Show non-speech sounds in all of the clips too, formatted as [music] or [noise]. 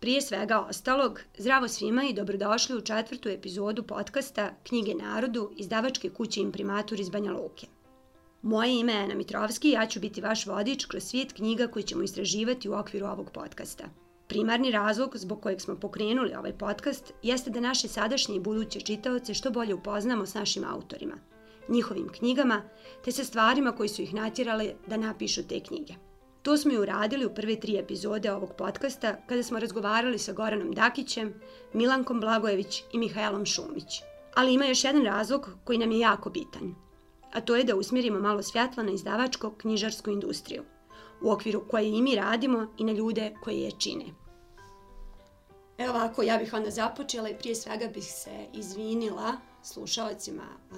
Prije svega ostalog, zdravo svima i dobrodošli u četvrtu epizodu podcasta Knjige narodu izdavačke kuće imprimatur iz Banja Luke. Moje ime je Ana Mitrovski i ja ću biti vaš vodič kroz svijet knjiga koji ćemo istraživati u okviru ovog podcasta. Primarni razlog zbog kojeg smo pokrenuli ovaj podcast jeste da naše sadašnje i buduće čitaoce što bolje upoznamo s našim autorima, njihovim knjigama te sa stvarima koji su ih natjerali da napišu te knjige. To smo i uradili u prve tri epizode ovog podcasta kada smo razgovarali sa Goranom Dakićem, Milankom Blagojević i Mihajlom Šumić. Ali ima još jedan razlog koji nam je jako bitan, a to je da usmjerimo malo svjetla na izdavačko-knjižarsku industriju, u okviru koje i mi radimo i na ljude koje je čine. Evo ovako, ja bih onda započela i prije svega bih se izvinila slušalcima uh,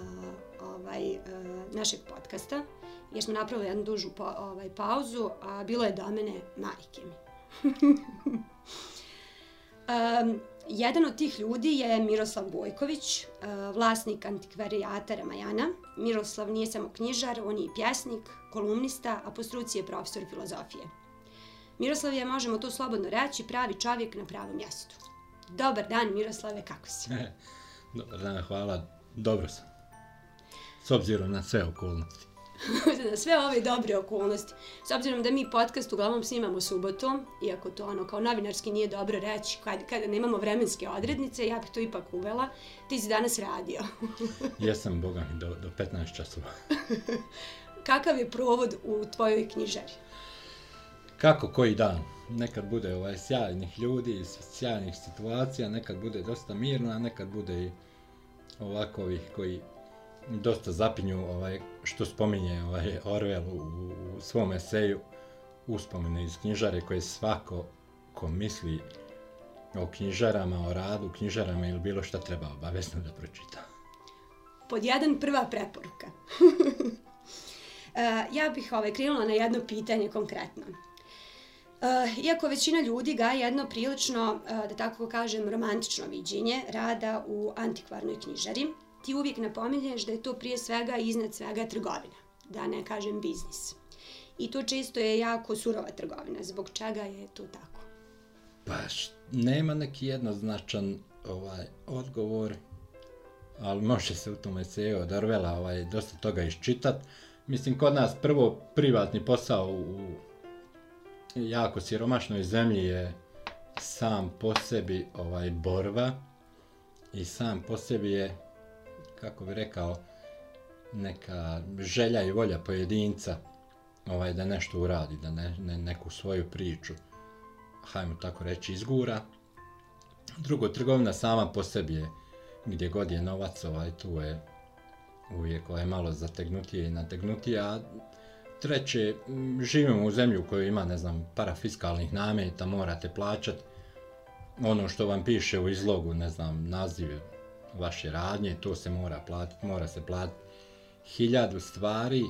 ovaj, uh, našeg podcasta. Uh, jer smo napravili jednu dužu pa, ovaj, pauzu, a bilo je do mene majke mi. um, [laughs] jedan od tih ljudi je Miroslav Bojković, uh, vlasnik antikvarijata Ramajana. Miroslav nije samo knjižar, on je i pjesnik, kolumnista, a po struci je profesor filozofije. Miroslav je, možemo to slobodno reći, pravi čovjek na pravom mjestu. Dobar dan, Miroslave, kako si? [laughs] Dobar dan, hvala. Dobro sam. S obzirom na sve okolnosti. [laughs] na sve ove dobre okolnosti. S obzirom da mi podcast uglavnom snimamo subotom, iako to ono kao novinarski nije dobro reći, kada kad nemamo vremenske odrednice, ja bih to ipak uvela, ti si danas radio. [laughs] Jesam, boga mi, do, do 15 časova. [laughs] Kakav je provod u tvojoj knjižari? Kako, koji dan? Nekad bude ovaj, sjajnih ljudi, sjajnih situacija, nekad bude dosta mirno, a nekad bude i ovakovih koji dosta zapinju ovaj, što spominje ovaj, Orwell u, u svom eseju uspomene iz knjižare koje svako ko misli o knjižarama, o radu, knjižarama ili bilo šta treba obavezno da pročita. Pod jedan prva preporuka. [laughs] E, ja bih ovaj, krenula na jedno pitanje konkretno. E, iako većina ljudi ga jedno prilično, e, da tako kažem, romantično viđenje rada u antikvarnoj knjižari, ti uvijek napominješ da je to prije svega i iznad svega trgovina, da ne kažem biznis. I to često je jako surova trgovina, zbog čega je to tako? Pa, nema neki jednoznačan ovaj, odgovor, ali može se u tome se od Orvela ovaj, dosta toga iščitat. Mislim, kod nas prvo privatni posao u jako siromašnoj zemlji je sam po sebi ovaj borba i sam po sebi je kako bi rekao, neka želja i volja pojedinca ovaj, da nešto uradi, da ne, ne, neku svoju priču, hajmo tako reći, izgura. Drugo, trgovina sama po sebi je, gdje god je novac, ovaj, tu je uvijek ovaj, malo zategnutije i nategnutije, a treće, živimo u zemlju koju ima, ne znam, parafiskalnih nameta, morate plaćati ono što vam piše u izlogu, ne znam, naziv vaše radnje, to se mora platiti, mora se platiti hiljadu stvari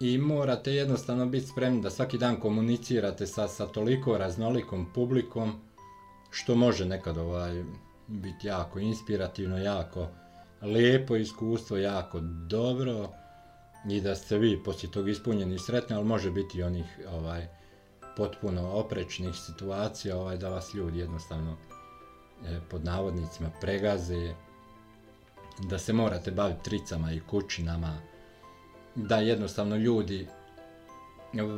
i morate jednostavno biti spremni da svaki dan komunicirate sa, sa toliko raznolikom publikom što može nekad ovaj, biti jako inspirativno, jako lijepo iskustvo, jako dobro i da ste vi poslije tog ispunjeni sretni, ali može biti onih ovaj potpuno oprečnih situacija ovaj da vas ljudi jednostavno E, pod navodnicima pregaze, da se morate baviti tricama i kućinama, da jednostavno ljudi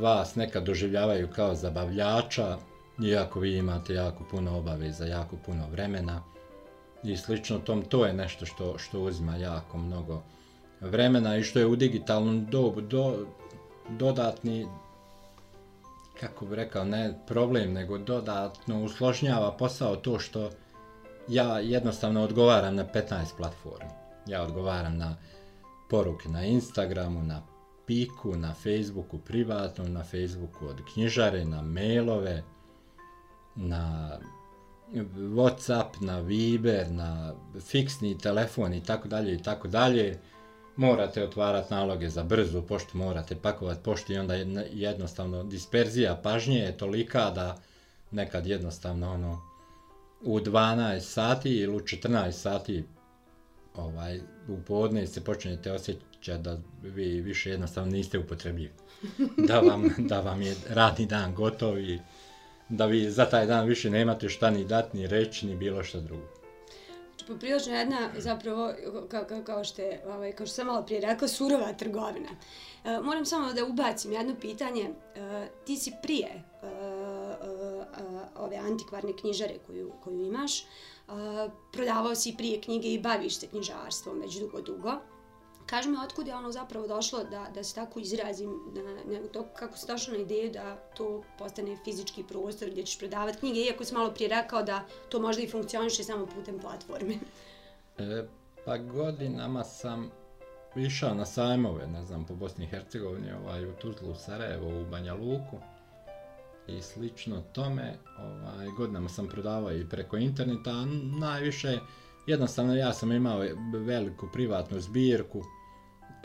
vas nekad doživljavaju kao zabavljača, iako vi imate jako puno obaveza, jako puno vremena i slično tom, to je nešto što, što uzima jako mnogo vremena i što je u digitalnom dobu do, dodatni kako bi rekao, ne problem, nego dodatno usložnjava posao to što ja jednostavno odgovaram na 15 platformi. Ja odgovaram na poruke na Instagramu, na Piku, na Facebooku privatno, na Facebooku od knjižare, na mailove, na Whatsapp, na Viber, na fiksni telefon i tako dalje i tako dalje. Morate otvarati naloge za brzu poštu, morate pakovati poštu i onda jednostavno disperzija pažnje je tolika da nekad jednostavno ono, u 12 sati ili u 14 sati ovaj, u podne se počnete osjećati da vi više jednostavno niste upotrebljivi. Da vam, [laughs] da vam je radni dan gotov i da vi za taj dan više nemate šta ni dati, ni reći, ni bilo šta drugo. Poprilično jedna, zapravo, kao, kao, kao, što je, ovaj, kao što sam malo prije rekla, surova trgovina. E, moram samo da ubacim jedno pitanje. E, ti si prije e, ove antikvarne knjižare koju, koju imaš. Uh, prodavao si prije knjige i baviš se knjižarstvom već dugo, dugo. Kaži mi, otkud je ono zapravo došlo da, da se tako izrazim, na, na, to, kako se došlo na ideju da to postane fizički prostor gdje ćeš prodavati knjige, iako si malo prije rekao da to možda i funkcioniše samo putem platforme. [laughs] E, pa godinama sam išao na sajmove, ne znam, po Bosni i Hercegovini, ovaj, u Tuzlu, u Sarajevo, u Banja Luku, i slično tome. Ovaj, godinama sam prodavao i preko interneta, a najviše jednostavno ja sam imao veliku privatnu zbirku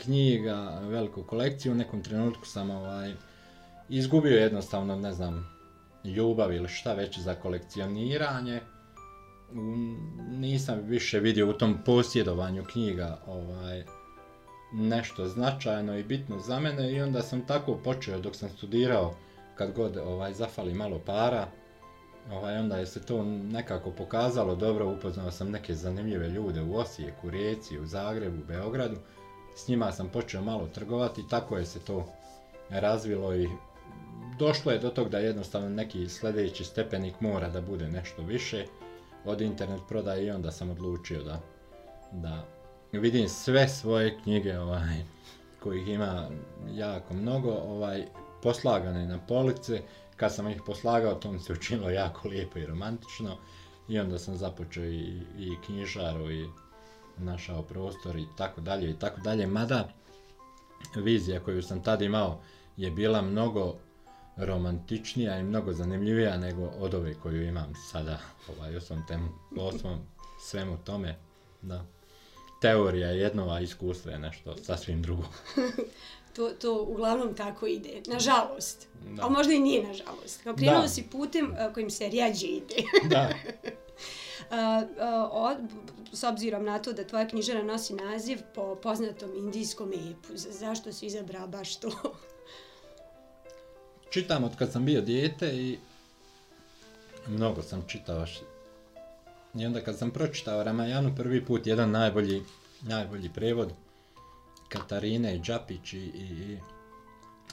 knjiga, veliku kolekciju. U nekom trenutku sam ovaj, izgubio jednostavno, ne znam, ljubav ili šta već za kolekcioniranje. Nisam više vidio u tom posjedovanju knjiga ovaj, nešto značajno i bitno za mene i onda sam tako počeo dok sam studirao kad god ovaj zafali malo para. Ovaj, onda je se to nekako pokazalo dobro, upoznao sam neke zanimljive ljude u Osijeku, Rijeci, u Zagrebu, u Beogradu. S njima sam počeo malo trgovati, tako je se to razvilo i došlo je do tog da jednostavno neki sljedeći stepenik mora da bude nešto više od internet prodaje i onda sam odlučio da, da vidim sve svoje knjige ovaj kojih ima jako mnogo ovaj poslagane na police. Kad sam ih poslagao, to mi se učinilo jako lijepo i romantično. I onda sam započeo i, i knjižaru i našao prostor i tako dalje i tako dalje. Mada vizija koju sam tad imao je bila mnogo romantičnija i mnogo zanimljivija nego od ove koju imam sada. Ovaj osam temu, osmom svemu tome. Da. Teorija jednova, iskustvo je nešto sasvim drugo. [laughs] to, to uglavnom tako ide. Nažalost. Da. A možda i nije nažalost. Kao krenuo si putem uh, kojim se rijađe ide. [laughs] da. Uh, [laughs] uh, od, s obzirom na to da tvoja knjižara nosi naziv po poznatom indijskom epu, za, zašto si izabrao baš to? [laughs] Čitam od kad sam bio dijete i mnogo sam čitao vaš... I onda kad sam pročitao Ramajanu prvi put, jedan najbolji, najbolji prevod, Katarine Đapić i, i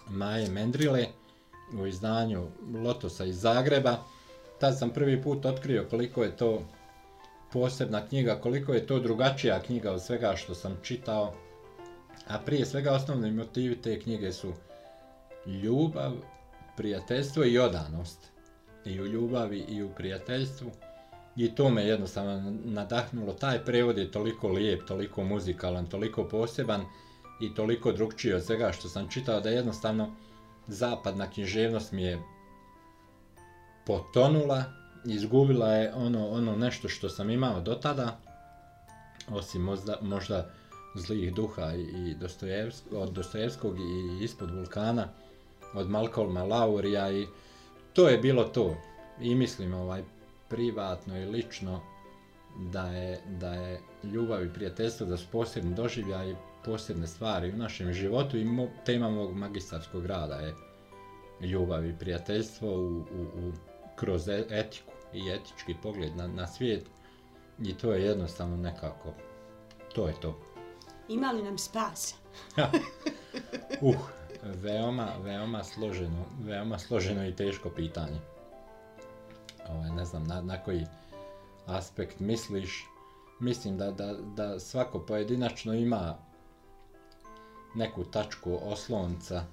Maje Mendrile u izdanju Lotosa iz Zagreba. Tad sam prvi put otkrio koliko je to posebna knjiga, koliko je to drugačija knjiga od svega što sam čitao. A prije svega osnovni motivi te knjige su ljubav, prijateljstvo i odanost. I u ljubavi i u prijateljstvu. I to me jednostavno nadahnulo, taj prevod je toliko lijep, toliko muzikalan, toliko poseban i toliko drugčiji od svega što sam čitao, da jednostavno zapadna književnost mi je potonula, izgubila je ono, ono nešto što sam imao do tada, osim možda, možda zlih duha i, i Dostojevsk, od Dostojevskog i ispod vulkana, od Malcolma Laurija i to je bilo to. I mislim, ovaj, privatno i lično da je, da je ljubav i prijateljstvo da su posebni doživljaj i posebne stvari u našem životu i mo, tema mog magistarskog rada je ljubav i prijateljstvo u, u, u, kroz e, etiku i etički pogled na, na svijet i to je jednostavno nekako to je to ima li nam spas? uh, veoma, veoma složeno veoma složeno i teško pitanje ovaj, ne znam na, na koji aspekt misliš. Mislim da, da, da svako pojedinačno ima neku tačku oslonca,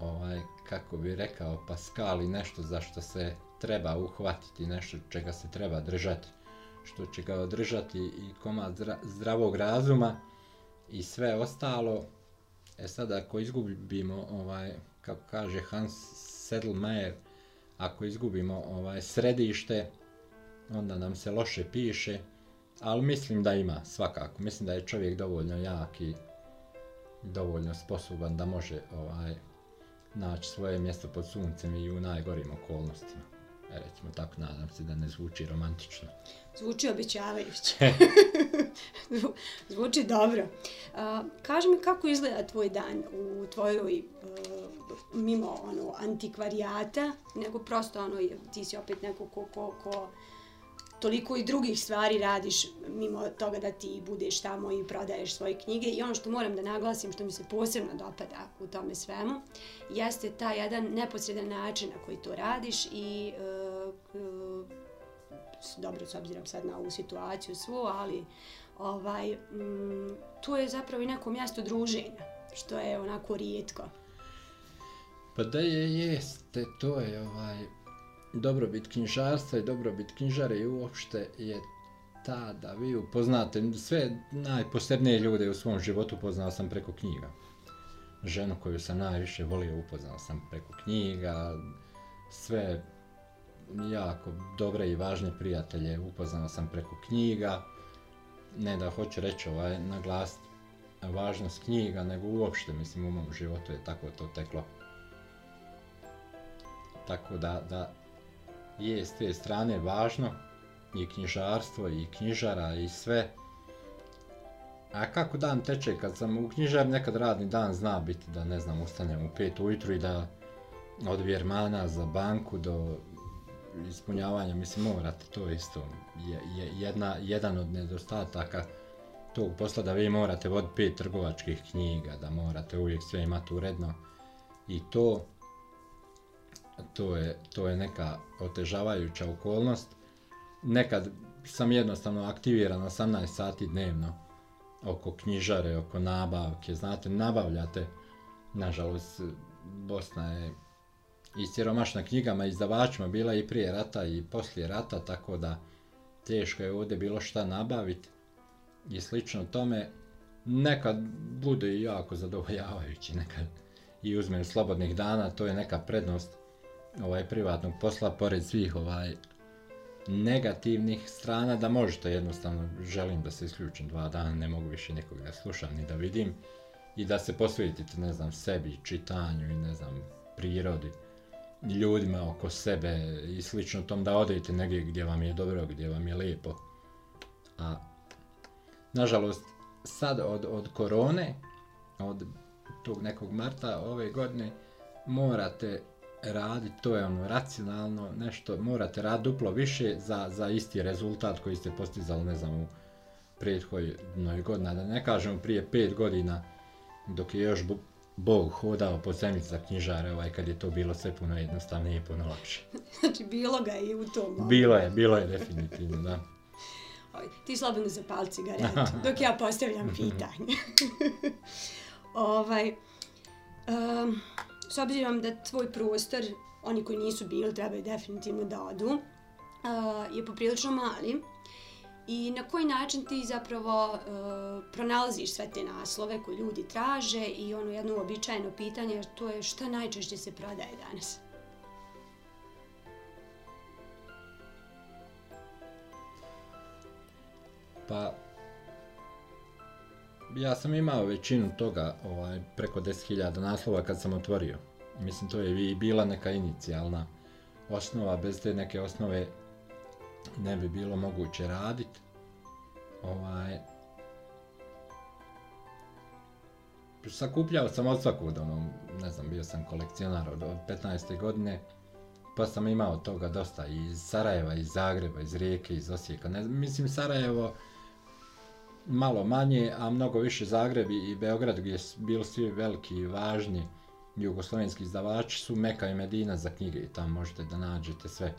ovaj, kako bi rekao Pascal, i nešto za što se treba uhvatiti, nešto čega se treba držati, što će ga održati i komad zra, zdravog razuma i sve ostalo. E sad ako izgubimo, ovaj, kako kaže Hans Sedlmajer, Uh, ako izgubimo ovaj središte, onda nam se loše piše, ali mislim da ima svakako. Mislim da je čovjek dovoljno jak i dovoljno sposoban da može ovaj naći svoje mjesto pod suncem i u najgorim okolnostima. E, recimo tako, nadam se da ne zvuči romantično. Zvuči običavajuće. [laughs] zvuči dobro. Uh, kaži mi kako izgleda tvoj dan u tvojoj, uh, mimo ono, antikvarijata, nego prosto ono, ti si opet neko ko, ko, ko uh, toliko i drugih stvari radiš mimo toga da ti budeš tamo i prodaješ svoje knjige i ono što moram da naglasim što mi se posebno dopada u tome svemu jeste ta jedan neposredan način na koji to radiš i uh, uh, dobro s obzirom sad na ovu situaciju svu, ali ovaj, mm, to je zapravo i neko mjesto druženja što je onako rijetko. Pa da je, jeste, to je ovaj, dobrobit knjižarstva i dobrobit knjižare i uopšte je ta da vi upoznate sve najposebnije ljude u svom životu poznao sam preko knjiga. Ženu koju sam najviše volio upoznao sam preko knjiga, sve jako dobre i važne prijatelje upoznao sam preko knjiga. Ne da hoću reći ovaj naglas važnost knjiga, nego uopšte mislim u mom životu je tako to teklo. Tako da, da je s te strane važno i knjižarstvo i knjižara i sve. A kako dan teče kad sam u knjižar nekad radni dan zna biti da ne znam ustanem u pet ujutru i da od vjermana za banku do ispunjavanja mislim morate to isto je, je jedna, jedan od nedostataka tog posla da vi morate vod pet trgovačkih knjiga da morate uvijek sve imati uredno i to to je, to je neka otežavajuća okolnost. Nekad sam jednostavno aktiviran 18 sati dnevno oko knjižare, oko nabavke, znate, nabavljate. Nažalost, Bosna je i siromašna knjigama, izdavačima bila i prije rata i poslije rata, tako da teško je ovdje bilo šta nabaviti i slično tome. Nekad bude i jako zadovoljavajući, nekad i uzmem slobodnih dana, to je neka prednost ovaj privatnog posla pored svih ovaj negativnih strana da možete jednostavno želim da se isključim dva dana ne mogu više nikog da slušam ni da vidim i da se posvetite ne znam sebi čitanju i ne znam prirodi ljudima oko sebe i slično tom da odete negdje gdje vam je dobro gdje vam je lijepo a nažalost sad od, od korone od tog nekog marta ove godine morate raditi, to je ono racionalno nešto, morate raditi duplo više za, za isti rezultat koji ste postizali, ne znam, u prethodnoj godina, da ne kažem prije pet godina, dok je još Bog hodao po zemlji za knjižare, ovaj, kad je to bilo sve puno jednostavnije i puno lakše. [laughs] znači, bilo ga i u tom. Bilo je, bilo je definitivno, da. [laughs] Oj, ti slabo ne zapali cigaretu, [laughs] dok ja postavljam pitanje. ovaj, um, s obzirom da tvoj prostor, oni koji nisu bili, trebaju definitivno da odu, uh, je poprilično mali. I na koji način ti zapravo uh, pronalaziš sve te naslove koje ljudi traže i ono jedno običajno pitanje, to je što najčešće se prodaje danas? Pa, ja sam imao većinu toga, ovaj, preko 10.000 naslova kad sam otvorio. Mislim, to je i bila neka inicijalna osnova, bez te neke osnove ne bi bilo moguće raditi. Ovaj, sakupljao sam od svakog ono, ne znam, bio sam kolekcionar od, od 15. godine, pa sam imao toga dosta iz Sarajeva, iz Zagreba, iz Rijeke, iz Osijeka, ne, mislim Sarajevo, malo manje, a mnogo više Zagreb i Beograd gdje su bili svi veliki i važni jugoslovenski izdavači su Meka i Medina za knjige i tam možete da nađete sve.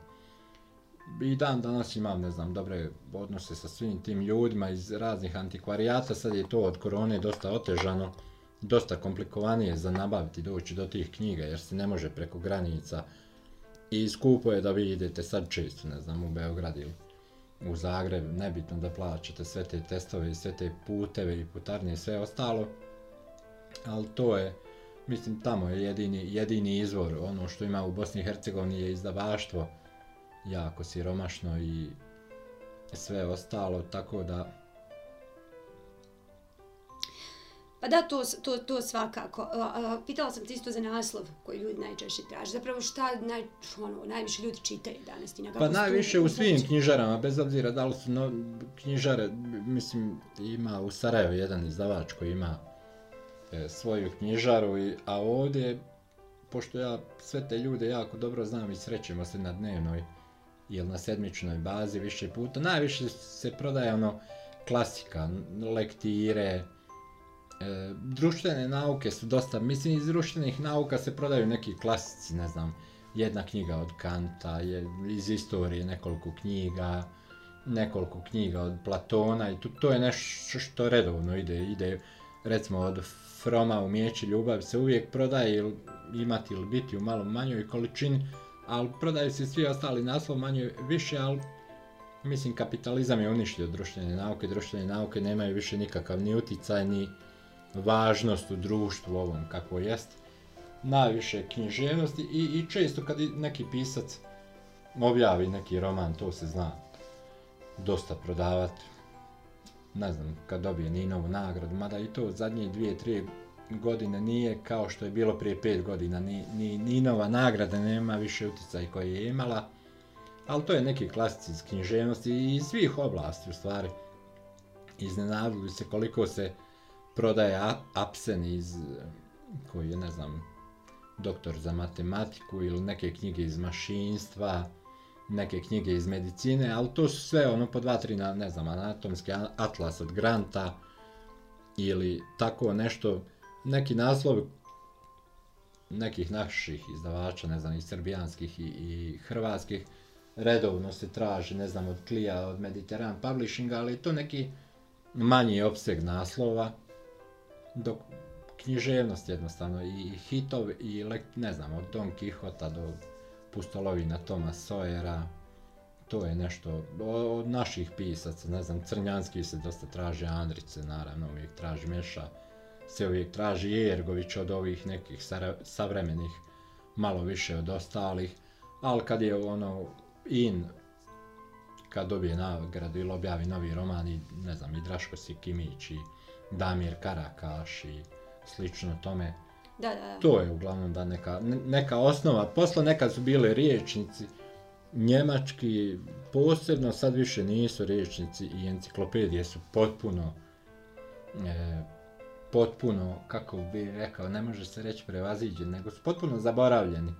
I dan danas imam, ne znam, dobre odnose sa svim tim ljudima iz raznih antikvarijata, sad je to od korone dosta otežano, dosta komplikovanije za nabaviti doći do tih knjiga jer se ne može preko granica i skupo je da vi idete sad često, ne znam, u Beograd ili u Zagreb, nebitno da plaćate sve te testove i sve te puteve i putarnje i sve ostalo, ali to je, mislim, tamo je jedini, jedini izvor, ono što ima u Bosni i Hercegovini je izdavaštvo, jako siromašno i sve ostalo, tako da Pa da, to, to, to svakako. Pitala sam te isto za naslov koji ljudi najčešće traže. Zapravo šta naj, ono, najviše ljudi čitaju danas? Tina, pa najviše u svim knjižarama, bez obzira da li su no, knjižare, mislim, ima u Sarajevo jedan izdavač koji ima e, svoju knjižaru, i, a ovdje, pošto ja sve te ljude jako dobro znam i srećemo se na dnevnoj ili na sedmičnoj bazi više puta, najviše se prodaje ono, klasika, lektire, mm E, društvene nauke su dosta, mislim iz društvenih nauka se prodaju neki klasici, ne znam, jedna knjiga od Kanta, je, iz istorije nekoliko knjiga, nekoliko knjiga od Platona i to, to je nešto što redovno ide, ide recimo od Froma u Mijeći ljubav se uvijek prodaje ili imati ili biti u malo manjoj količini, ali prodaju se svi ostali naslov manje više, ali mislim kapitalizam je uništio društvene nauke, društvene nauke nemaju više nikakav ni uticaj, ni, važnost u društvu ovom kako jest, najviše književnosti i, i često kad neki pisac objavi neki roman, to se zna dosta prodavati. Ne znam, kad dobije ni novu nagradu, mada i to zadnje dvije, tri godine nije kao što je bilo prije pet godina. Ni, ni, ni nova nagrada nema više utjecaj koje je imala. Ali to je neki klasici iz književnosti i iz svih oblasti u stvari. Iznenadili se koliko se uh, prodaje Apsen iz koji je, ne znam, doktor za matematiku ili neke knjige iz mašinstva, neke knjige iz medicine, ali to su sve ono po dva, tri, na, ne znam, anatomski atlas od Granta ili tako nešto, neki naslov nekih naših izdavača, ne znam, i srbijanskih i, i hrvatskih, redovno se traži, ne znam, od Klija, od Mediterran Publishing, ali to neki manji opseg naslova dok književnost jednostavno i hitov i lek, ne znam, od Don Kihota do pustolovina Toma Sawyera, to je nešto od naših pisaca, ne znam, Crnjanski se dosta traže, Andrice naravno uvijek traži Meša, se uvijek traži Jergović od ovih nekih savremenih, malo više od ostalih, ali kad je ono in, kad dobije nagradu ili objavi novi roman i ne znam, i Draško Sikimić i Kimić, Damir Karakaš i slično tome. Da, da, da. To je uglavnom da neka, neka osnova. Posle nekad su bili riječnici, njemački posebno, sad više nisu riječnici i enciklopedije su potpuno, e, potpuno, kako bi rekao, ne može se reći prevaziđen, nego su potpuno zaboravljeni.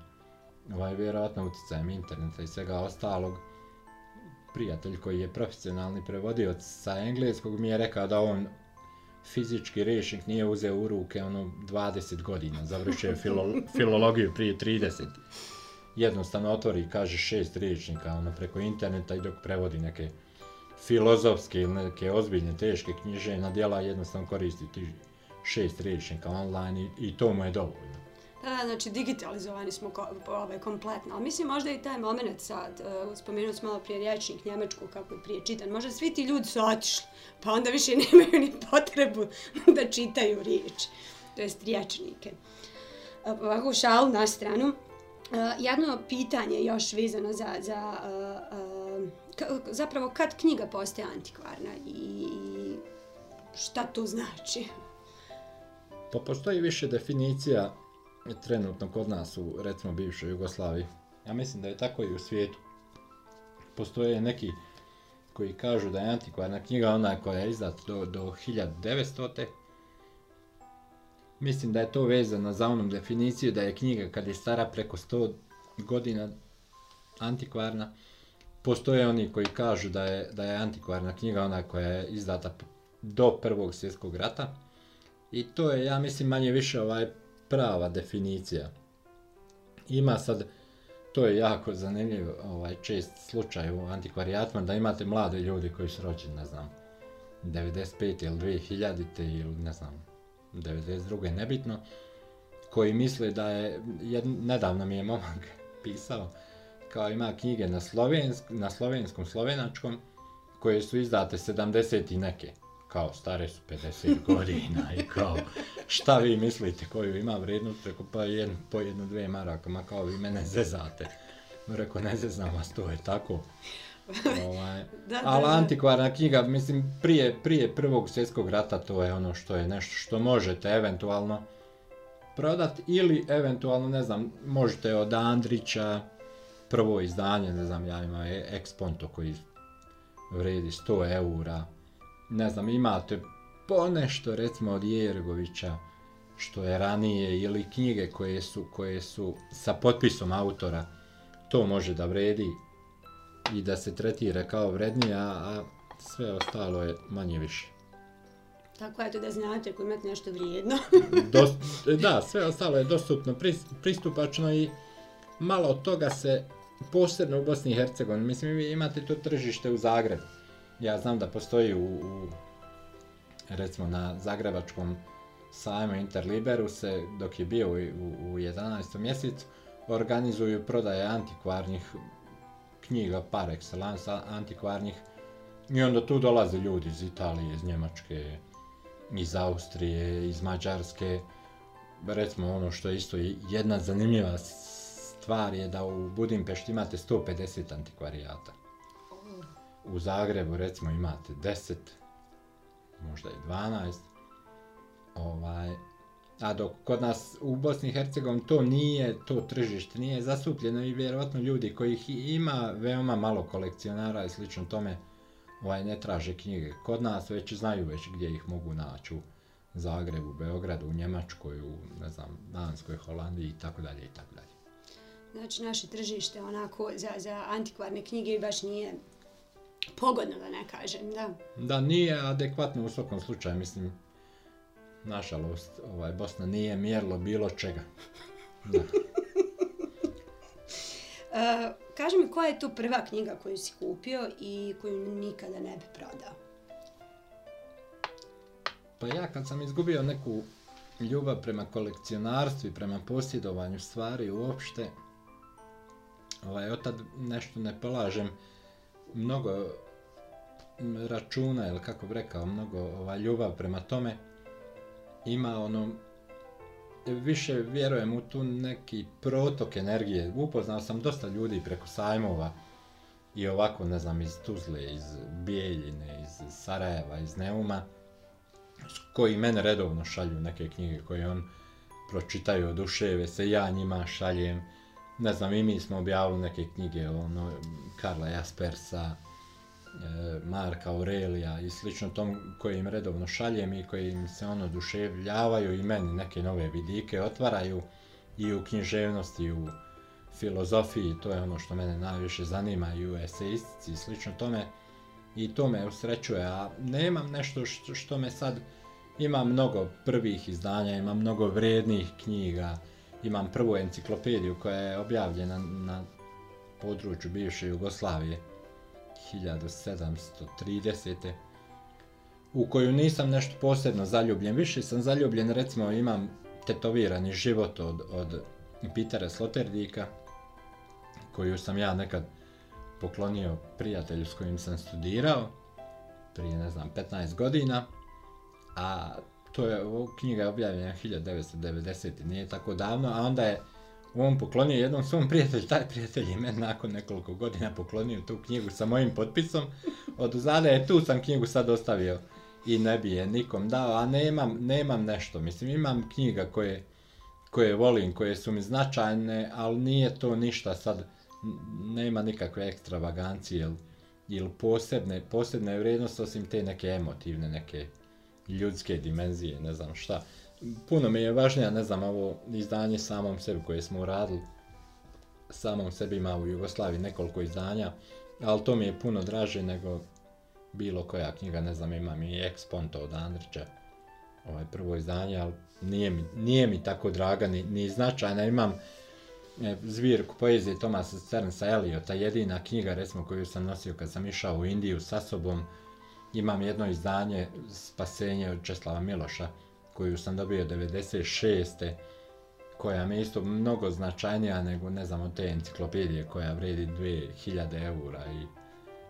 Ovaj, vjerovatno utjecajem interneta i svega ostalog. Prijatelj koji je profesionalni prevodioc sa engleskog mi je rekao da on fizički rešnik nije uzeo u ruke ono 20 godina, završio je filo, filologiju prije 30. Jednostavno otvori i kaže šest rečnika ono, preko interneta i dok prevodi neke filozofske ili neke ozbiljne teške knjiže na djela jednostavno koristi ti šest rečnika online i, i to mu je dovoljno znači digitalizovani smo ovaj, kompletno. Ali mislim možda i taj moment sad, e, spomenuo smo malo prije rječnik Njemačku kako je prije čitan, možda svi ti ljudi su otišli, pa onda više [laughs] nemaju ni potrebu da čitaju riječ, to jest rječnike. E, ovako šal na stranu, e, jedno pitanje još vezano za, za zapravo kad knjiga postaje antikvarna i šta to znači? Pa postoji više definicija je trenutno kod nas u recimo bivšoj Jugoslaviji. Ja mislim da je tako i u svijetu. Postoje neki koji kažu da je antikvarna knjiga ona koja je izdata do, do 1900-te. Mislim da je to vezano za onom definiciju da je knjiga kad je stara preko 100 godina antikvarna. Postoje oni koji kažu da je, da je antikvarna knjiga ona koja je izdata do prvog svjetskog rata. I to je, ja mislim, manje više ovaj prava definicija. Ima sad, to je jako zanimljiv ovaj, čest slučaj u antikvarijatima, da imate mlade ljudi koji su rođeni, ne znam, 95. ili 2000. ili ne znam, 92. nebitno, koji misle da je, jed, nedavno mi je momak [laughs] pisao, kao ima knjige na, slovensk, na slovenskom, slovenačkom, koje su izdate 70. i neke kao stare su 50 [laughs] godina i kao šta vi mislite koju ima vrednost, rekao pa jed, po jednu dve maraka, ma kao vi mene zezate. No rekao ne zeznam vas, to je tako. ovaj, [laughs] da, da, ali antikvarna knjiga, mislim, prije, prije prvog svjetskog rata to je ono što je nešto što možete eventualno prodati ili eventualno, ne znam, možete od Andrića prvo izdanje, ne znam, ja imam Exponto koji vredi 100 eura, ne znam, imate ponešto recimo od Jergovića što je ranije ili knjige koje su, koje su sa potpisom autora, to može da vredi i da se tretira kao vrednije, a, a sve ostalo je manje više. Tako je to da znate ako imate nešto vrijedno. [laughs] Dost, da, sve ostalo je dostupno, pristupačno i malo od toga se, posebno u Bosni i Hercegovini, mislim vi imate to tržište u Zagrebu, ja znam da postoji u, u recimo na Zagrebačkom sajmu Interliberu se, dok je bio u, u 11. mjesecu, organizuju prodaje antikvarnih knjiga par excellence antikvarnih i onda tu dolaze ljudi iz Italije, iz Njemačke, iz Austrije, iz Mađarske. Recimo ono što je isto jedna zanimljiva stvar je da u Budimpešti imate 150 antikvarijata u Zagrebu recimo imate 10, možda i 12, ovaj, a dok kod nas u Bosni i Hercegovini to nije, to tržište nije zastupljeno i vjerovatno ljudi kojih ima veoma malo kolekcionara i slično tome ovaj, ne traže knjige kod nas, već znaju već gdje ih mogu naći u Zagrebu, Beogradu, u Njemačkoj, u ne znam, Danskoj, Holandiji i tako dalje i tako dalje. Znači naše tržište onako za, za antikvarne knjige baš nije pogodno da ne kažem, da. Da, nije adekvatno u svakom slučaju, mislim. Nažalost, ovaj, Bosna nije mjerlo bilo čega. Da. uh, [laughs] kaži mi, koja je tu prva knjiga koju si kupio i koju nikada ne bi prodao? Pa ja kad sam izgubio neku ljubav prema kolekcionarstvu i prema posjedovanju stvari uopšte, ovaj, otad nešto ne polažem, uh, mnogo računa, ili kako bi rekao, mnogo ovaj, ljubav prema tome, ima ono, više vjerujem u tu neki protok energije. Upoznao sam dosta ljudi preko sajmova i ovako, ne znam, iz Tuzle, iz Bijeljine, iz Sarajeva, iz Neuma, koji mene redovno šalju neke knjige koje on pročitaju, oduševe se, ja njima šaljem. Uh, ne znam, i mi smo objavili neke knjige, ono, Karla Jaspersa, e, Marka Aurelija i slično tom koji im redovno šaljem i koji im se ono duševljavaju i meni neke nove vidike otvaraju i u književnosti, i u filozofiji, to je ono što mene najviše zanima i u eseistici i slično tome i to me usrećuje, a nemam nešto što, što me sad ima mnogo prvih izdanja, ima mnogo vrednih knjiga, imam prvu enciklopediju koja je objavljena na području bivše Jugoslavije 1730. U koju nisam nešto posebno zaljubljen, više sam zaljubljen, recimo imam tetovirani život od, od Pitera Sloterdika, koju sam ja nekad poklonio prijatelju s kojim sam studirao, prije ne znam 15 godina, a to je ovo knjiga je objavljena 1990. nije tako davno, a onda je on poklonio jednom svom prijatelju, taj prijatelj je meni nakon nekoliko godina poklonio tu knjigu sa mojim potpisom, od uzada je tu sam knjigu sad ostavio i ne bi je nikom dao, a nemam, nemam nešto, mislim imam knjiga koje, koje volim, koje su mi značajne, ali nije to ništa sad, nema nikakve ekstravagancije ili, ili posebne, posebne vrijednosti osim te neke emotivne, neke... Mm ljudske dimenzije, ne znam šta. Puno mi je važnija, ne znam, ovo izdanje samom sebi koje smo uradili, samom sebi ima u Jugoslaviji nekoliko izdanja, ali to mi je puno draže nego bilo koja knjiga, ne znam, imam i Exponto od Andrića, ovaj prvo izdanje, ali nije mi, nije mi tako draga, ni, ni značajna, imam e, zvirku poezije Tomasa Cernsa Eliota, jedina knjiga, recimo, koju sam nosio kad sam išao u Indiju sa sobom, imam jedno izdanje Spasenje od Česlava Miloša koju sam dobio 96. koja mi je isto mnogo značajnija nego ne znam te enciklopedije koja vredi 2000 eura i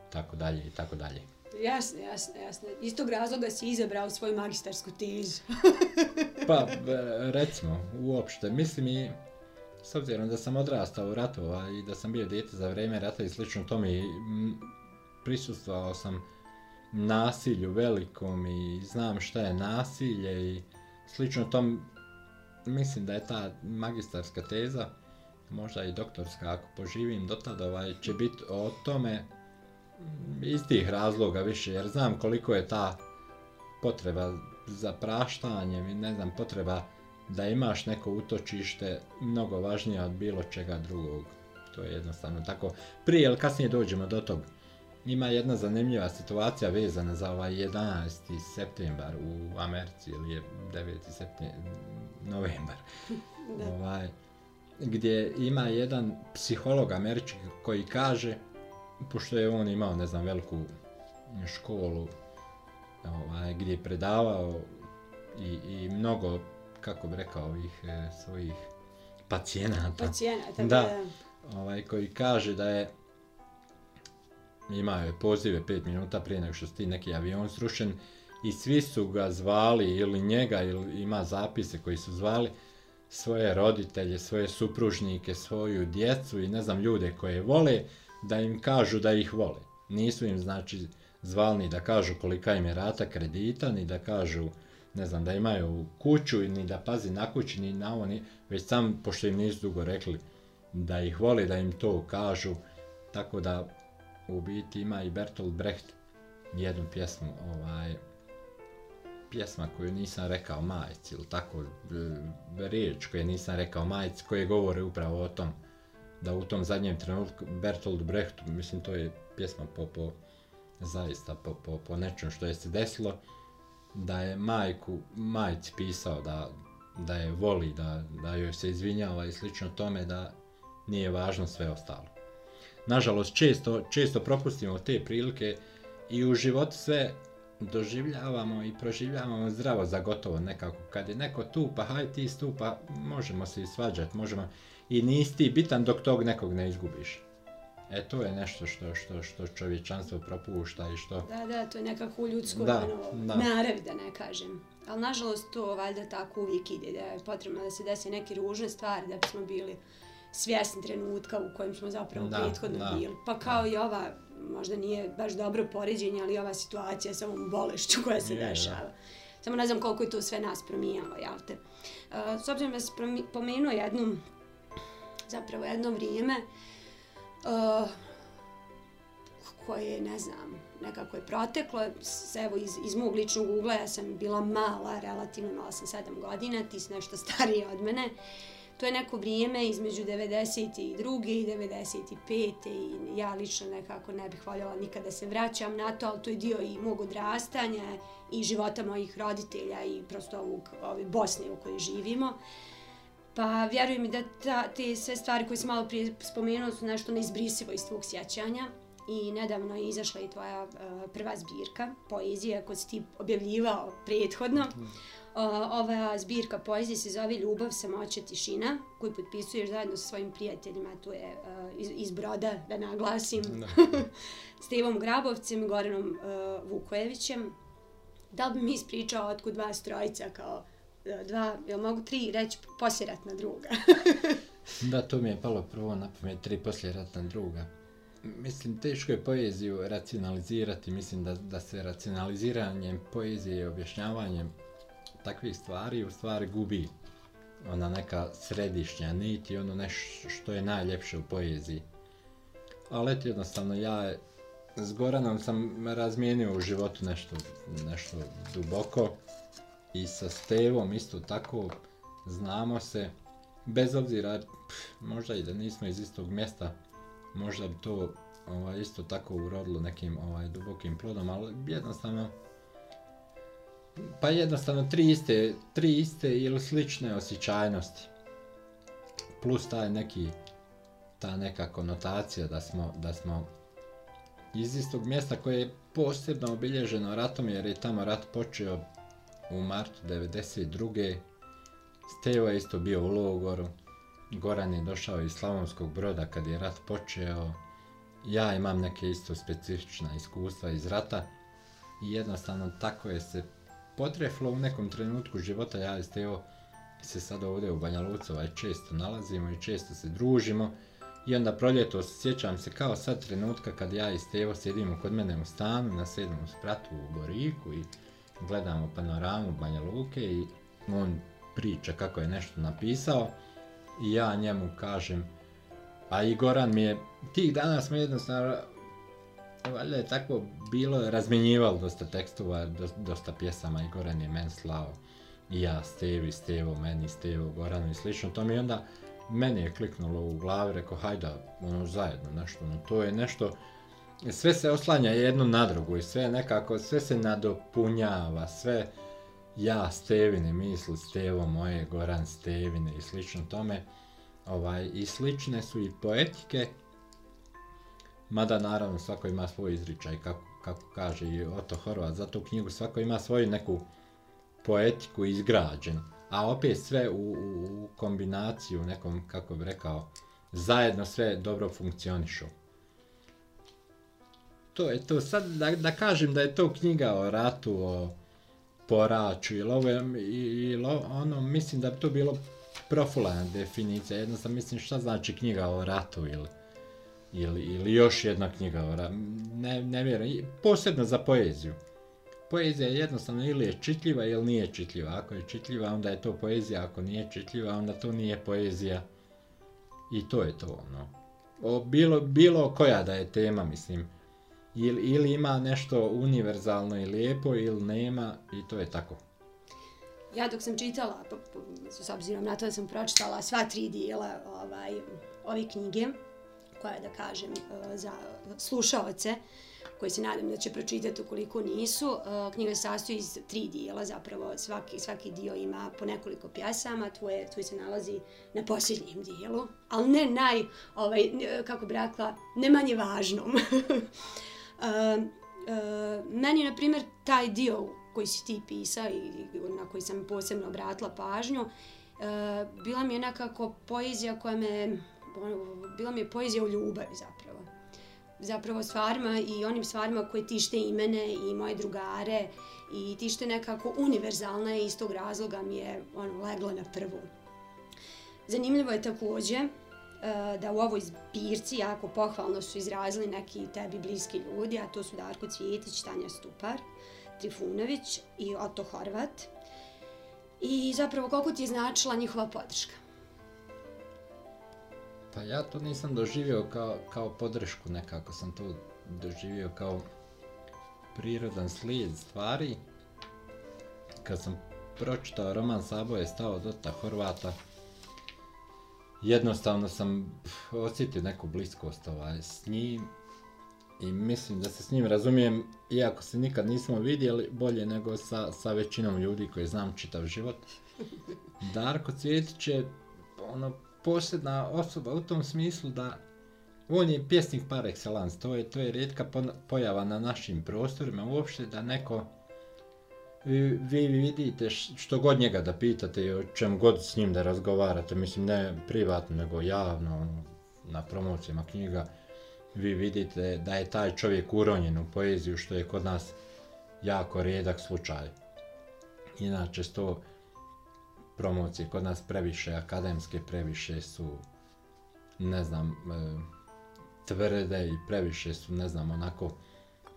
tako dalje i tako dalje. Jasne, jasne, jasne. Iz tog razloga si izabrao svoju magistarsku tizu. [laughs] pa, e, recimo, uopšte, mislim i s obzirom da sam odrastao u ratova i da sam bio dijete za vrijeme rata i slično tome i prisustvao sam uh, nasilju velikom i znam šta je nasilje i slično tom mislim da je ta magistarska teza možda i doktorska ako poživim do tada ovaj, će biti o tome iz tih razloga više jer znam koliko je ta potreba za praštanjem i ne znam potreba da imaš neko utočište mnogo važnije od bilo čega drugog to je jednostavno tako prije ili kasnije dođemo do toga ima jedna zanimljiva situacija vezana za ovaj 11. septembar u Americi, ili je 9. septembar, novembar. [laughs] da. Ovaj, gdje ima jedan psiholog američki koji kaže, pošto je on imao, ne znam, veliku školu ovaj, gdje je predavao i, i mnogo, kako bi rekao, ovih eh, svojih pacijenata. Pacijenata, da. Ovaj, koji kaže da je imao je pozive 5 minuta prije nego što sti neki avion srušen i svi su ga zvali ili njega ili ima zapise koji su zvali svoje roditelje, svoje supružnike, svoju djecu i ne znam ljude koje vole da im kažu da ih vole. Nisu im znači zvali ni da kažu kolika im je rata kredita, ni da kažu ne znam da imaju kuću ni da pazi na kući ni na oni, već sam pošto im nisu dugo rekli da ih vole da im to kažu, tako da u biti ima i Bertolt Brecht jednu pjesmu, ovaj, pjesma koju nisam rekao majci, ili tako, e, riječ koju nisam rekao majci, koje govore upravo o tom, da u tom zadnjem trenutku Bertolt Brecht, mislim to je pjesma po, po zaista po, po, po nečem što je se desilo, da je majku, majci pisao da, da je voli, da, da joj se izvinjava i slično tome da nije važno sve ostalo nažalost, često, često propustimo te prilike i u život sve doživljavamo i proživljavamo zdravo za gotovo nekako. Kad je neko tu, pa haj ti tu, pa možemo se i svađati, možemo i nisi ti bitan dok tog nekog ne izgubiš. E to je nešto što, što, što čovječanstvo propušta i što... Da, da, to je nekako u ljudskoj da, ono, da. narav, da ne kažem. Ali nažalost to valjda tako uvijek ide, da je potrebno da se desi neke ružne stvari da bismo bili svjesni trenutka u kojem smo zapravo da, prethodno da. bili. Pa kao da. i ova, možda nije baš dobro poređenje, ali ova situacija sa ovom bolešću koja se dešava. Samo ne znam koliko je to sve nas promijalo, jel te? Uh, s obzirom da se pomenuo jednu, zapravo jedno vrijeme, uh, koje, ne znam, nekako je proteklo. S, evo, iz, iz mog ličnog ugla ja sam bila mala, relativno imala sam 7 godina, ti si nešto starije od mene. Uh, to je neko vrijeme između 92. i 95. i ja lično nekako ne bih voljela nikada se vraćam na to, ali to je dio i mog odrastanja i života mojih roditelja i prosto ovog, ove Bosne u kojoj živimo. Pa vjerujem mi da ta, te sve stvari koje sam malo prije spomenula su nešto neizbrisivo iz tvog sjećanja i nedavno je izašla i tvoja uh, prva zbirka poezije koju si ti objavljivao prethodno. Mm -hmm ova zbirka poezije se zove Ljubav, samoća, tišina, koju potpisuješ zajedno sa svojim prijateljima, tu je uh, iz, iz Broda, da naglasim, no. [laughs] Stevom Grabovcem i Goranom uh, Vukojevićem. Da li bi mi ispričao otkud vas trojica kao e, dva, jel mogu tri reći posljeratna druga? [laughs] da, to mi je palo prvo na pamet, tri posljeratna druga. Mislim, teško je poeziju racionalizirati, mislim da, da se racionaliziranjem poezije i objašnjavanjem takvih stvari u stvari gubi ona neka središnja nit i ono nešto što je najljepše u poeziji. Ali eto jednostavno ja s Goranom sam razmijenio u životu nešto, nešto duboko i sa Stevom isto tako znamo se bez obzira pff, možda i da nismo iz istog mjesta možda bi to ovaj, isto tako urodilo nekim ovaj, dubokim plodom ali jednostavno pa jednostavno tri iste, tri iste ili slične osjećajnosti. Plus taj neki, ta neka konotacija da smo, da smo iz istog mjesta koje je posebno obilježeno ratom jer je tamo rat počeo u martu 92. Stevo je isto bio u logoru. Goran je došao iz Slavonskog broda kad je rat počeo. Ja imam neke isto specifična iskustva iz rata. I jednostavno tako je se potreflo u nekom trenutku života, ja i Steo se sad ovdje u Banja Luca ovaj često nalazimo i često se družimo i onda proljeto sjećam se kao sad trenutka kad ja i Stevo sjedimo kod mene u stanu na sedmom spratu u Goriku i gledamo panoramu Banja Luke i on priča kako je nešto napisao i ja njemu kažem a i Goran mi je tih dana smo jednostavno valjda je tako bilo, razmenjivalo dosta tekstova, dosta pjesama i Goran je men slao i ja Stevi, Stevo, meni, Stevo, Goranu i slično. To mi onda meni je kliknulo u glavi, rekao hajda, ono zajedno nešto, no to je nešto, sve se oslanja jedno na drugo i sve nekako, sve se nadopunjava, sve ja Stevine misli, Stevo moje, Goran Stevine i slično tome, ovaj, i slične su i poetike, mada naravno svako ima svoj izričaj, kako, kako kaže i Oto Horvat, za tu knjigu svako ima svoju neku poetiku izgrađen, a opet sve u, u, u kombinaciju nekom, kako bi rekao, zajedno sve dobro funkcionišu. To je to, sad da, da kažem da je to knjiga o ratu, o poraču ili ovo, i, i ono, mislim da bi to bilo profulana definicija, jednostavno mislim šta znači knjiga o ratu ili... Il ili, ili još jedna knjiga, ne, ne vjerujem, posebna za poeziju. Poezija je jednostavno ili je čitljiva ili nije čitljiva. Ako je čitljiva, onda je to poezija, ako nije čitljiva, onda to nije poezija. I to je to, ono. O, bilo, bilo koja da je tema, mislim. Ili, ili ima nešto univerzalno i lijepo, ili nema, i to je tako. Ja dok sam čitala, s obzirom na to da sam pročitala sva tri dijela ovaj, ove knjige, koja je, da kažem, e, za slušaoce, koji se nadam da će pročitati ukoliko nisu. E, knjiga se sastoji iz tri dijela, zapravo svaki, svaki dio ima po nekoliko pjesama, tvoje, tvoje se nalazi na posljednjem dijelu, ali ne naj, ovaj, kako bi rekla, ne manje važnom. [laughs] E, meni je, na primjer, taj dio koji si ti pisao i na koji sam posebno obratila pažnju, bila mi je nekako poezija koja me Ono, bila mi je poezija u ljubavi zapravo. Zapravo stvarima i onim stvarima koje tište i mene i moje drugare i tište nekako univerzalna i iz tog razloga mi je ono, legla na prvu. Zanimljivo je također e, da u ovoj zbirci jako pohvalno su izrazili neki tebi bliski ljudi, a to su Darko Cvjetić, Tanja Stupar, Trifunović i Oto Horvat. I zapravo koliko ti je značila njihova podrška? Pa ja to nisam doživio kao, kao podršku nekako, sam to doživio kao prirodan slijed stvari. Kad sam pročitao roman Sabo je stao dota Horvata, jednostavno sam osjetio neku bliskost ovaj, s njim i mislim da se s njim razumijem, iako se nikad nismo vidjeli, bolje nego sa, sa većinom ljudi koji znam čitav život. Darko Cvjetić je ono, posebna osoba u tom smislu da on je pjesnik par excellence, to je, to je redka pojava na našim prostorima, uopšte da neko vi, vi vidite što god njega da pitate i o čem god s njim da razgovarate, mislim ne privatno nego javno ono, na promocijama knjiga, vi vidite da je taj čovjek uronjen u poeziju što je kod nas jako redak slučaj. Inače, to je promocije kod nas previše, akademske previše su, ne znam, e, tvrde i previše su, ne znam, onako,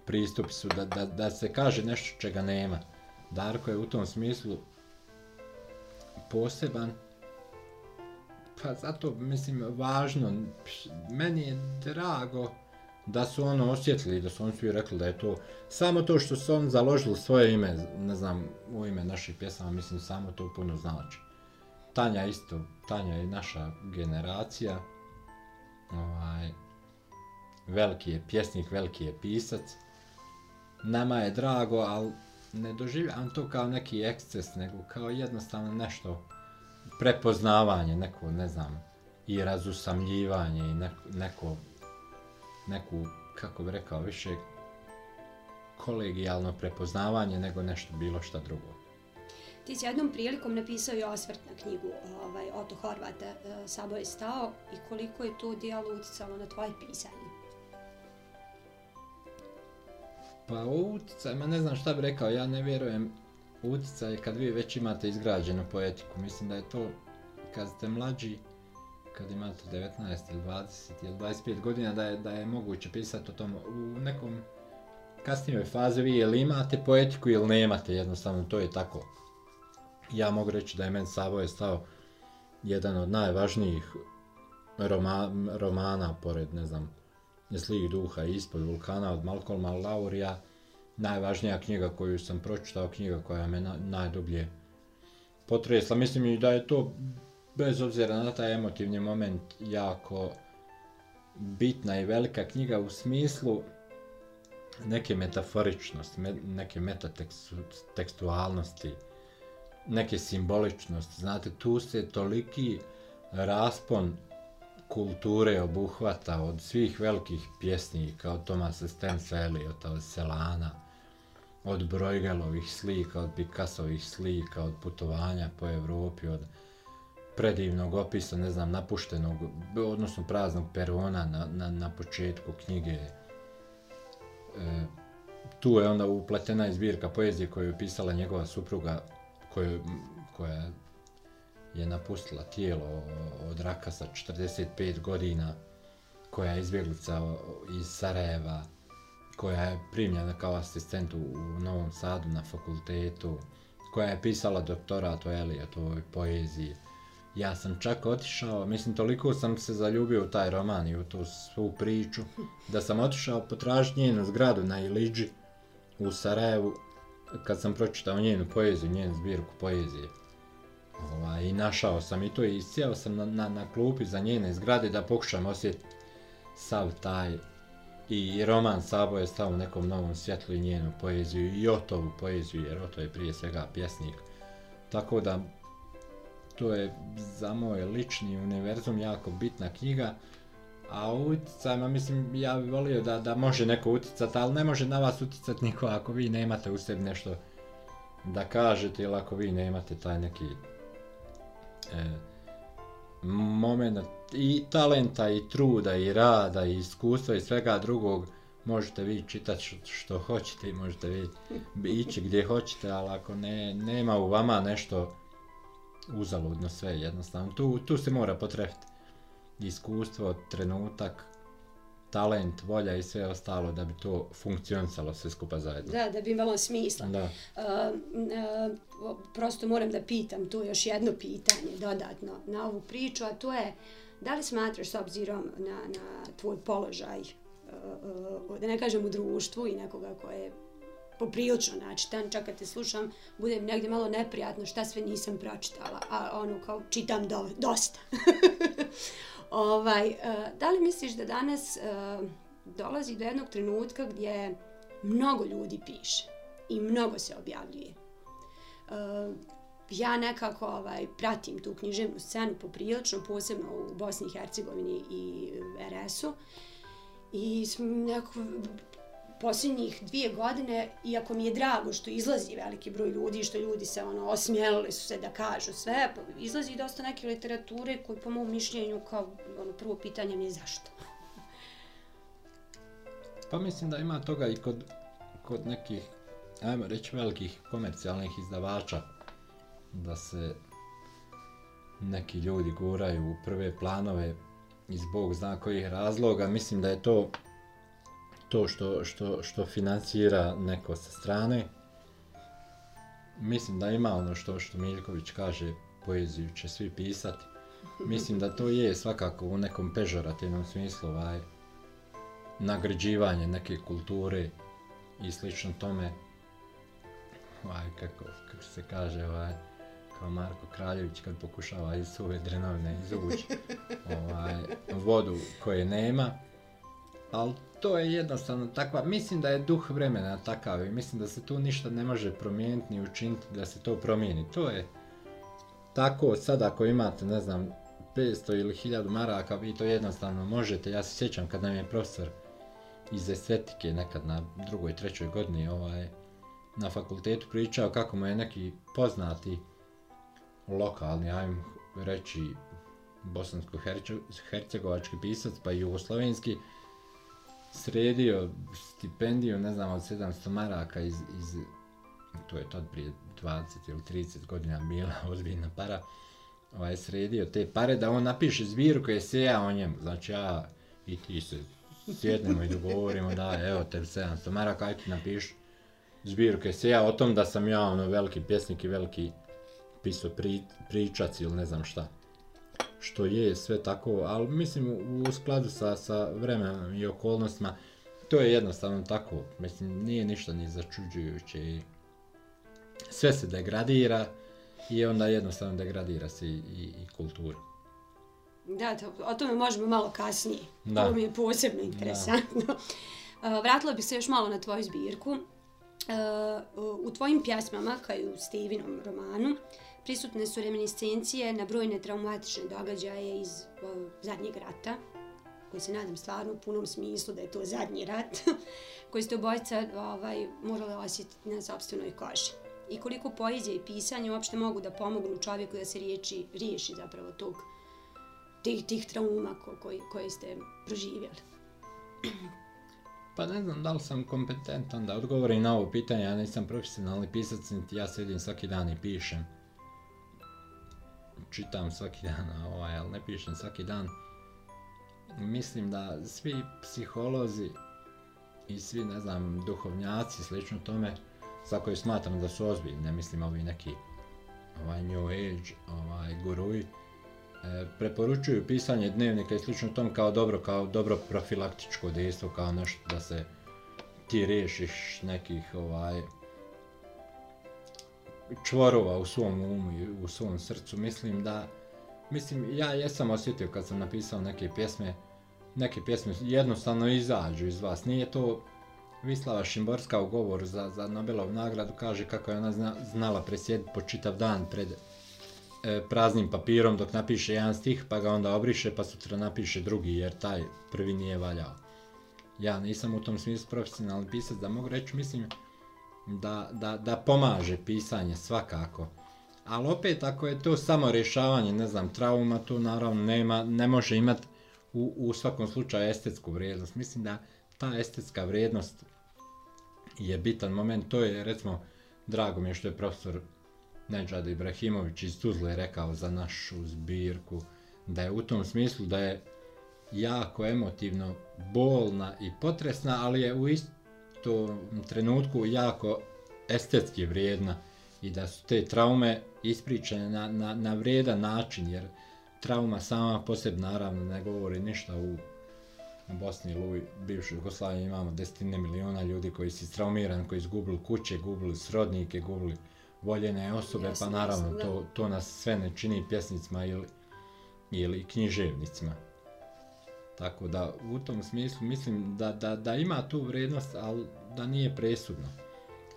pristup su da, da, da se kaže nešto čega nema. Darko je u tom smislu poseban, pa zato, mislim, važno, meni je drago, da su ono osjetili, da su oni svi rekli da je to samo to što su oni založili svoje ime, ne znam, u ime naših pjesama, mislim samo to puno znači. Tanja isto, Tanja je naša generacija, ovaj, veliki je pjesnik, veliki je pisac, nama je drago, ali ne doživljam to kao neki eksces, nego kao jednostavno nešto prepoznavanje, neko, ne znam, i razusamljivanje i neko, neko neku, kako bi rekao, više kolegijalno prepoznavanje nego nešto bilo šta drugo. Ti si jednom prilikom napisao i osvrt na knjigu ovaj, Oto Horvata Sabo je stao i koliko je to dijelo uticalo na tvoje pisanje? Pa uticaj, ma ne znam šta bi rekao, ja ne vjerujem uticaj kad vi već imate izgrađenu poetiku. Mislim da je to kad ste mlađi, kad imate 19 ili 20 ili 25 godina da je, da je moguće pisati o tom u nekom kasnijoj fazi vi ili imate poetiku ili nemate jednostavno to je tako ja mogu reći da je men Savo je stao jedan od najvažnijih roma, romana pored ne znam Slih duha ispod vulkana od Malcolma Laurija najvažnija knjiga koju sam pročitao knjiga koja me na, najdublje potresla mislim i da je to bez obzira na taj emotivni moment jako bitna i velika knjiga u smislu neke metaforičnosti, neke metatekstualnosti, neke simboličnosti. Znate, tu se toliki raspon kulture obuhvata od svih velikih pjesnika, od Tomasa Stensa Eliota, od Selana, od Brojgelovih slika, od Picassovih slika, od putovanja po Evropi, od... Uh, predivnog opisa, ne znam, napuštenog, odnosno praznog perona na, na, na početku knjige. E, tu je onda upletena izbirka poezije koju je pisala njegova supruga koju, koja je napustila tijelo od raka sa 45 godina, koja je izbjeglica iz Sarajeva, koja je primljena kao asistent u Novom Sadu na fakultetu, koja je pisala doktorat o Elijatovoj poeziji. Ja sam čak otišao, mislim toliko sam se zaljubio u taj roman i u tu svu priču, da sam otišao potražiti njenu zgradu na Iliđi u Sarajevu, kad sam pročitao njenu poeziju, njenu zbirku poezije. Ova, I našao sam i to i sjeo sam na, na, na klupi za njene zgrade da pokušam osjeti sav taj i roman Sabo je stao u nekom novom svjetlu i njenu poeziju i Otovu poeziju jer Oto je prije svega pjesnik. Tako da to je za moj lični univerzum jako bitna knjiga. A uticajima, mislim, ja bih volio da, da može neko uticati, ali ne može na vas uticati niko ako vi nemate u sebi nešto da kažete ili ako vi nemate taj neki e, moment i talenta i truda i rada i iskustva i svega drugog možete vi čitati što, što hoćete i možete vi ići gdje hoćete, ali ako ne, nema u vama nešto uzaludno sve jednostavno. Tu, tu se mora potrefiti iskustvo, trenutak, talent, volja i sve ostalo da bi to funkcionisalo sve skupa zajedno. Da, da bi imalo smisla. Da. Uh, uh, prosto moram da pitam tu još jedno pitanje dodatno na ovu priču, a to je da li smatraš s obzirom na, na tvoj položaj, uh, uh, da ne kažem u društvu i nekoga koje je poprilično, znači, tam čak kad te slušam, budem negdje malo neprijatno šta sve nisam pročitala, a ono kao čitam do, dosta. [laughs] ovaj, uh, da li misliš da danas uh, dolazi do jednog trenutka gdje mnogo ljudi piše i mnogo se objavljuje? Uh, ja nekako ovaj, pratim tu književnu scenu poprilično, posebno u Bosni i Hercegovini i RS-u. I nekako, posljednjih dvije godine, iako mi je drago što izlazi veliki broj ljudi, što ljudi se ono, osmijelili su se da kažu sve, pa izlazi dosta neke literature koji po mom mišljenju kao ono, prvo pitanje mi je zašto. Pa mislim da ima toga i kod, kod nekih, ajmo reći, velikih komercijalnih izdavača, da se neki ljudi guraju u prve planove iz Bog zna kojih razloga. Mislim da je to to što, što, što financira neko sa strane. Mislim da ima ono što, što Miljković kaže, poeziju će svi pisati. Mislim da to je svakako u nekom pežorativnom smislu ovaj, nagrađivanje neke kulture i slično tome. Ovaj, kako, kako se kaže, ovaj, kao Marko Kraljević kad pokušava iz suve drenovne izvući [laughs] ovaj, vodu koje nema ali to je jednostavno takva, mislim da je duh vremena takav i mislim da se tu ništa ne može promijeniti ni učiniti da se to promijeni. To je tako sad ako imate, ne znam, 500 ili 1000 maraka, vi to jednostavno možete. Ja se sjećam kad nam je profesor iz estetike nekad na drugoj, trećoj godini ovaj, na fakultetu pričao kako mu je neki poznati lokalni, ajmo reći, bosansko-hercegovački pisac, pa i jugoslovenski, sredio stipendiju, ne znam, od 700 maraka iz, iz to je tad prije 20 ili 30 godina bila [laughs] ozbiljna para, ovaj, sredio te pare da on napiše zbirku eseja o njemu, znači ja i ti se sjednemo i dogovorimo da evo te 700 maraka, aj ti napiši zbirku eseja o tom da sam ja ono veliki pjesnik i veliki pisao pri, pričac ili ne znam šta što je sve tako, ali mislim u skladu sa, sa vremenom i okolnostima, to je jednostavno tako, mislim nije ništa ni začuđujuće i sve se degradira i onda jednostavno degradira se i, i, i kultura. Da, to, o tome možemo malo kasnije, da. to mi je posebno interesantno. [laughs] Vratila bih se još malo na tvoju zbirku. U tvojim pjesmama, kao i u Stevinom romanu, prisutne su reminiscencije na brojne traumatične događaje iz o, zadnjeg rata, koji se nadam stvarno u punom smislu da je to zadnji rat, [laughs] koji ste obojca ovaj, morali osjetiti na sobstvenoj koži. I koliko poezija i pisanje uopšte mogu da pomognu čovjeku da se riječi, riješi zapravo tog, tih, tih trauma ko, koji, koje ste proživjeli. Pa ne znam da li sam kompetentan da odgovorim na ovo pitanje, ja nisam profesionalni pisac, ja se vidim svaki dan i pišem čitam svaki dan, ovaj, ali ne pišem svaki dan. Mislim da svi psiholozi i svi, ne znam, duhovnjaci, slično tome, za koje smatram da su ozbiljni, ne mislim ovi neki ovaj, new age ovaj, guruji, e, preporučuju pisanje dnevnika i slično tom kao dobro, kao dobro profilaktičko dejstvo, kao nešto da se ti riješiš nekih ovaj, čvorova u svom umu i u svom srcu. Mislim da, mislim, ja jesam osjetio kad sam napisao neke pjesme, neke pjesme jednostavno izađu iz vas. Nije to Vislava Šimborska u govoru za, za Nobelovu nagradu kaže kako je ona zna, znala presjediti po čitav dan pred e, praznim papirom dok napiše jedan stih pa ga onda obriše pa sutra napiše drugi jer taj prvi nije valjao. Ja nisam u tom smislu profesionalni pisac da mogu reći, mislim, da, da, da pomaže pisanje svakako. Ali opet ako je to samo rješavanje, ne znam, trauma, to naravno nema, ne može imati u, u svakom slučaju estetsku vrijednost. Mislim da ta estetska vrijednost je bitan moment. To je, recimo, drago mi je što je profesor Nedžad Ibrahimović iz Tuzle rekao za našu zbirku, da je u tom smislu da je jako emotivno bolna i potresna, ali je u istu to trenutku jako estetski vrijedna i da su te traume ispričane na, na, na vrijedan način, jer trauma sama posebno naravno ne govori ništa u Bosni ili u bivšoj Jugoslaviji imamo desetine miliona ljudi koji su traumirani, koji su gubili kuće, gubili srodnike, gubili voljene osobe, jasne, pa naravno jasne, to, to nas sve ne čini pjesnicima ili, ili književnicima. Tako da u tom smislu mislim da, da, da ima tu vrednost, ali da nije presudno.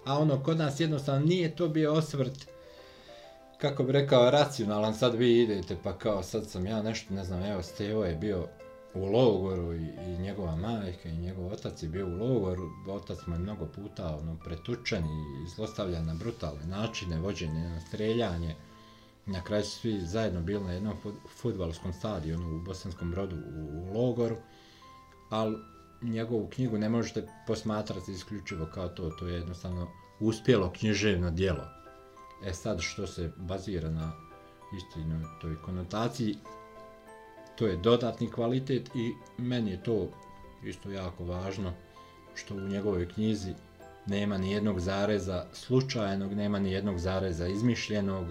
A ono kod nas jednostavno nije to bio osvrt kako bi rekao racionalan, sad vi idete pa kao sad sam ja nešto, ne znam, evo Stevo je bio u logoru i, i njegova majka i njegov otac je bio u logoru, otac mu je mnogo puta ono, pretučen i zlostavljan na brutalne načine, vođen je na streljanje. Na kraju su svi zajedno bili na jednom futbalskom stadionu u Bosanskom brodu u Logoru, ali njegovu knjigu ne možete posmatrati isključivo kao to, to je jednostavno uspjelo književno dijelo. E sad što se bazira na istinoj toj konotaciji, to je dodatni kvalitet i meni je to isto jako važno što u njegovoj knjizi nema ni jednog zareza slučajnog, nema ni jednog zareza izmišljenog,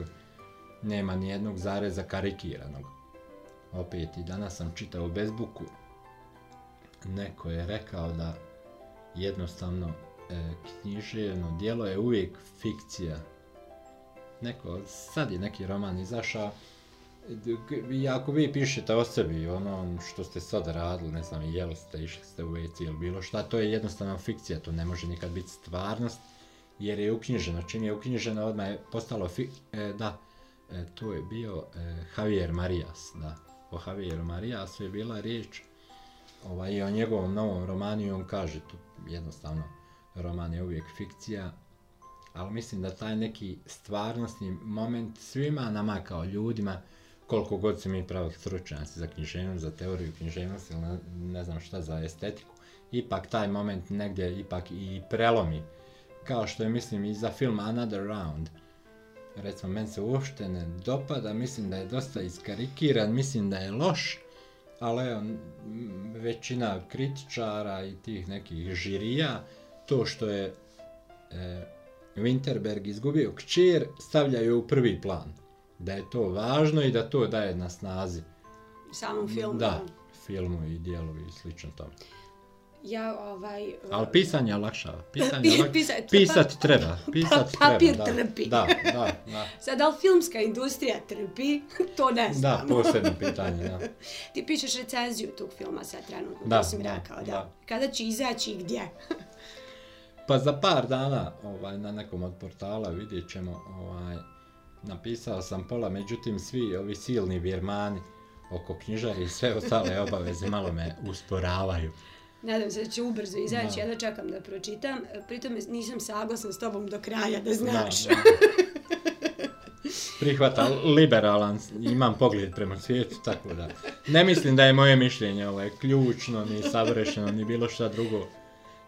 nema ni jednog zareza karikiranog. Opet i danas sam čitao u bezbuku, neko je rekao da jednostavno e, književno dijelo je uvijek fikcija. Neko, sad je neki roman izašao, i ako vi pišete o sebi, ono što ste sad radili, ne znam, jeli ste, išli ste u WC ili bilo šta, to je jednostavno fikcija, to ne može nikad biti stvarnost, jer je uknjiženo, čim je uknjiženo, odmah je postalo fi, e, da, e, to je bio e, Javier Marias, da. O Javieru Mariasu je bila riječ ovaj, o njegovom novom romanu i on kaže to jednostavno, roman je uvijek fikcija, ali mislim da taj neki stvarnostni moment svima nama kao ljudima, koliko god se mi pravili stručnjaci za književnost, za teoriju književnosti ili ne znam šta za estetiku, ipak taj moment negdje ipak i prelomi, kao što je mislim i za film Another Round, uh, recimo meni se uopšte ne dopada, mislim da je dosta iskarikiran, mislim da je loš, ali evo, većina kritičara i tih nekih žirija, to što je e, Winterberg izgubio kćer, stavljaju u prvi plan. Da je to važno i da to daje na snazi. Samom filmu. Da, filmu i dijelovi i slično tome ja ovaj... Uh, eh, Ali pisanje je lakša. Pisanje je [laughs] lakša. pisat, pisat treba. Pa- pisat pa, papir treba, trpi. Da, da, da. [laughs] Sad, al filmska industrija trpi, [laughs] to ne znam. Da, posebno pitanje, da. Ti pišeš recenziju tog filma sad trenutno, da, to si mi rekao, da. da. Kada će izaći i gdje? pa za par dana ovaj, na nekom od portala vidjet ćemo, ovaj, napisao sam pola, međutim svi ovi silni virmani oko knjižari i sve ostale obaveze malo me usporavaju. Nadam se da će ubrzo izaći, da. ja da čekam da pročitam. Pritom nisam saglasan s tobom do kraja, da znaš. Da, da. [laughs] Prihvata, liberalan, imam pogled prema svijetu, tako da. Ne mislim da je moje mišljenje ovaj, ključno, ni savršeno, ni bilo šta drugo.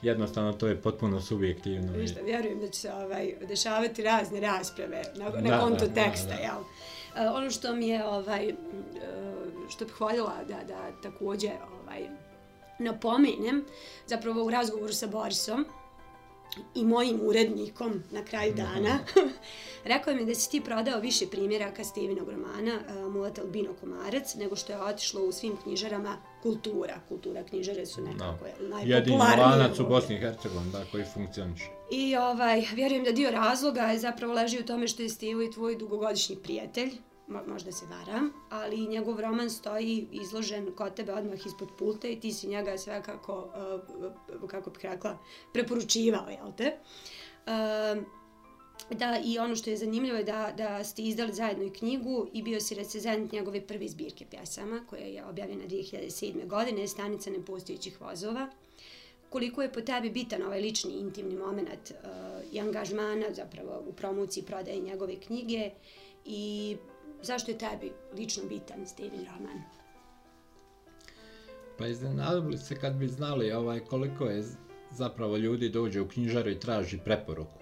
Jednostavno, to je potpuno subjektivno. Ništa, vjerujem da će se ovaj, dešavati razne rasprave na, na da, kontu da, teksta, da, da. jel? Uh, ono što mi je, ovaj, uh, što bih hvaljala da, da takođe ovaj, napomenem, zapravo u razgovoru sa Borisom i mojim urednikom na kraju mhm. dana, [laughs] rekao mi da si ti prodao više primjeraka Stevenog romana e, Mulat Albino Komarac nego što je otišlo u svim knjižarama kultura. Kultura knjižare su nekako no. najpopularniji. Jedin romanac u Bosni i Hercegovini da, koji funkcioniš. I ovaj, vjerujem da dio razloga je zapravo leži u tome što je Stevo i tvoj dugogodišnji prijatelj, možda se varam, ali njegov roman stoji izložen kod tebe odmah ispod pulta i ti si njega svakako, eh, kako bih rekla, preporučivao, jel te? Eh, da, i ono što je zanimljivo je da, da ste izdali zajedno i knjigu i bio si recezent njegove prve zbirke pjesama, koja je objavljena 2007. godine, Stanica nepostojićih vozova. Koliko je po tebi bitan ovaj lični intimni moment uh, i angažmana zapravo u promociji prodaje njegove knjige i zašto je tebi lično bitan Steven roman? Pa iznenadili se kad bi znali ovaj koliko je zapravo ljudi dođe u knjižaru i traži preporuku.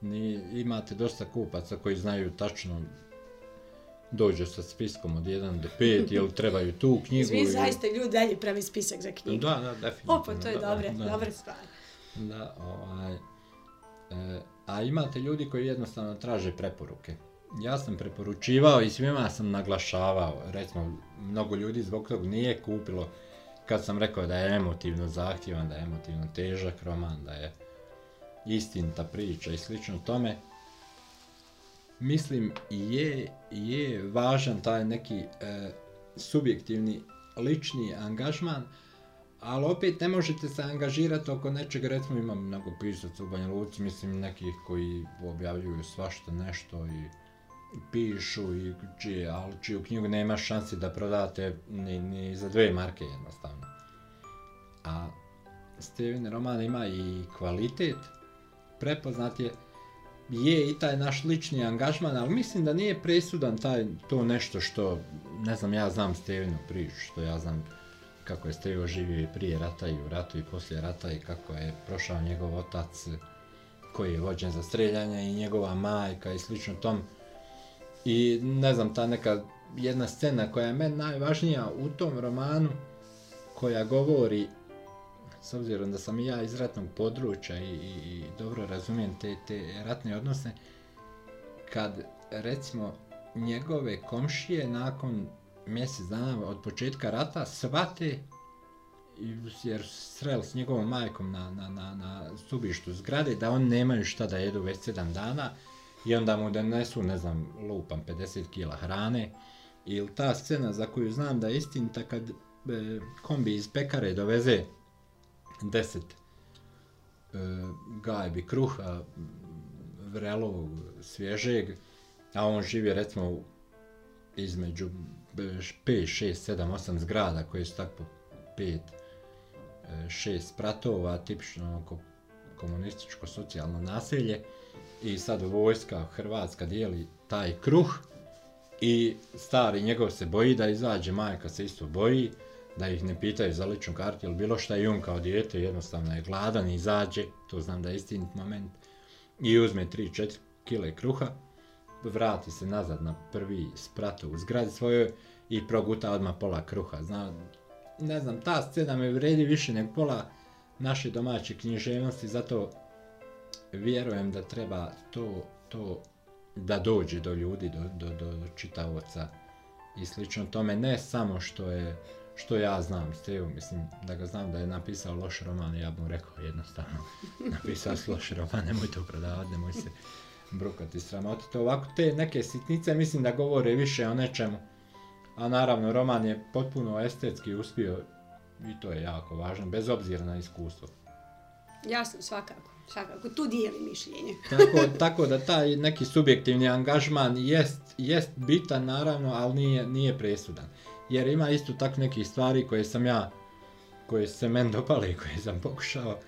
Ni, imate dosta kupaca koji znaju tačno dođe sa spiskom od 1 do 5, jel trebaju tu [laughs] knjigu. Svi zaista ljudi dalje pravi spisak za knjigu. Da, da, definitivno. Opa, to je dobre, da, dobra stvar. Da, ovaj, e, a imate ljudi koji jednostavno traže preporuke ja sam preporučivao i svima sam naglašavao, recimo, mnogo ljudi zbog tog nije kupilo, kad sam rekao da je emotivno zahtjevan, da je emotivno težak roman, da je istinta priča i slično tome, mislim je, je važan taj neki e, subjektivni lični angažman, ali opet ne možete se angažirati oko nečega, recimo imam mnogo pisaca u Banja Luci, mislim nekih koji objavljuju svašta nešto i pišu i čije, ali čiju knjigu nema šanse da prodate ni, ni za dve marke jednostavno. A Steven roman ima i kvalitet, prepoznat je, je i taj naš lični angažman, ali mislim da nije presudan taj, to nešto što, ne znam, ja znam Stevenu priču, što ja znam kako je Stevo živio i prije rata i u ratu i poslije rata i kako je prošao njegov otac koji je vođen za streljanje i njegova majka i slično tom. Uh, I ne znam, ta neka jedna scena koja je meni najvažnija u tom romanu, koja govori, s obzirom da sam i ja iz ratnog područja i, i, i dobro razumijem te, te ratne odnose, kad recimo njegove komšije nakon mjesec dana od početka rata svate jer srel s njegovom majkom na, na, na, na stubištu zgrade da on nemaju šta da jedu već sedam dana i onda mu donesu, ne znam, lupam 50 kila hrane, ili ta scena za koju znam da je istinta kad e, kombi iz pekare doveze 10 e, gajbi kruha, vrelovog, svježeg, a on živi recimo između 5, 6, 7, 8 zgrada koje su tako 5, 6 e, pratova, tipično komunističko socijalno naselje, i sad vojska Hrvatska dijeli taj kruh i stari njegov se boji da izađe, majka se isto boji, da ih ne pitaju za ličnu kartu ili bilo šta i on kao dijete jednostavno je gladan i izađe, to znam da je istinit moment, i uzme 3-4 kile kruha, vrati se nazad na prvi sprat u zgradi svojoj i proguta odmah pola kruha. Zna, ne znam, ta scena me vredi više nego pola naše domaće književnosti, zato vjerujem da treba to, to da dođe do ljudi, do, do, do čitavoca i slično tome, ne samo što je što ja znam Steve, mislim da ga znam da je napisao loš roman, ja bih mu rekao jednostavno [laughs] napisao si loš roman, nemoj to prodavati, nemoj se brukati sramoti. To ovako, te neke sitnice mislim da govore više o nečemu, a naravno roman je potpuno estetski uspio i to je jako važno, bez obzira na iskustvo jasno, svakako. Svakako, tu dijeli mišljenje. [laughs] tako, tako da taj neki subjektivni angažman jest, jest bitan, naravno, ali nije, nije presudan. Jer ima isto tako neki stvari koje sam ja, koje se men dopale i koje sam pokušao,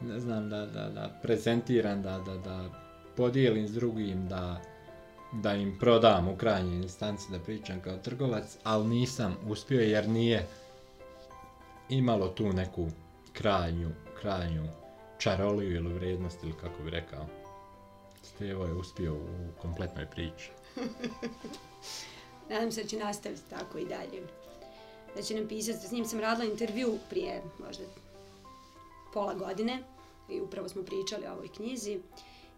ne znam, da, da, da prezentiram, da, da, da podijelim s drugim, da, da im prodam u krajnjoj instanci da pričam kao trgovac, ali nisam uspio jer nije imalo tu neku krajnju, krajnju čaroliju ili vrednost ili kako bi rekao. Stevo je uspio u kompletnoj priči. [laughs] Nadam se da će nastaviti tako i dalje. Da će nam pisati, s njim sam radila intervju prije možda pola godine i upravo smo pričali o ovoj knjizi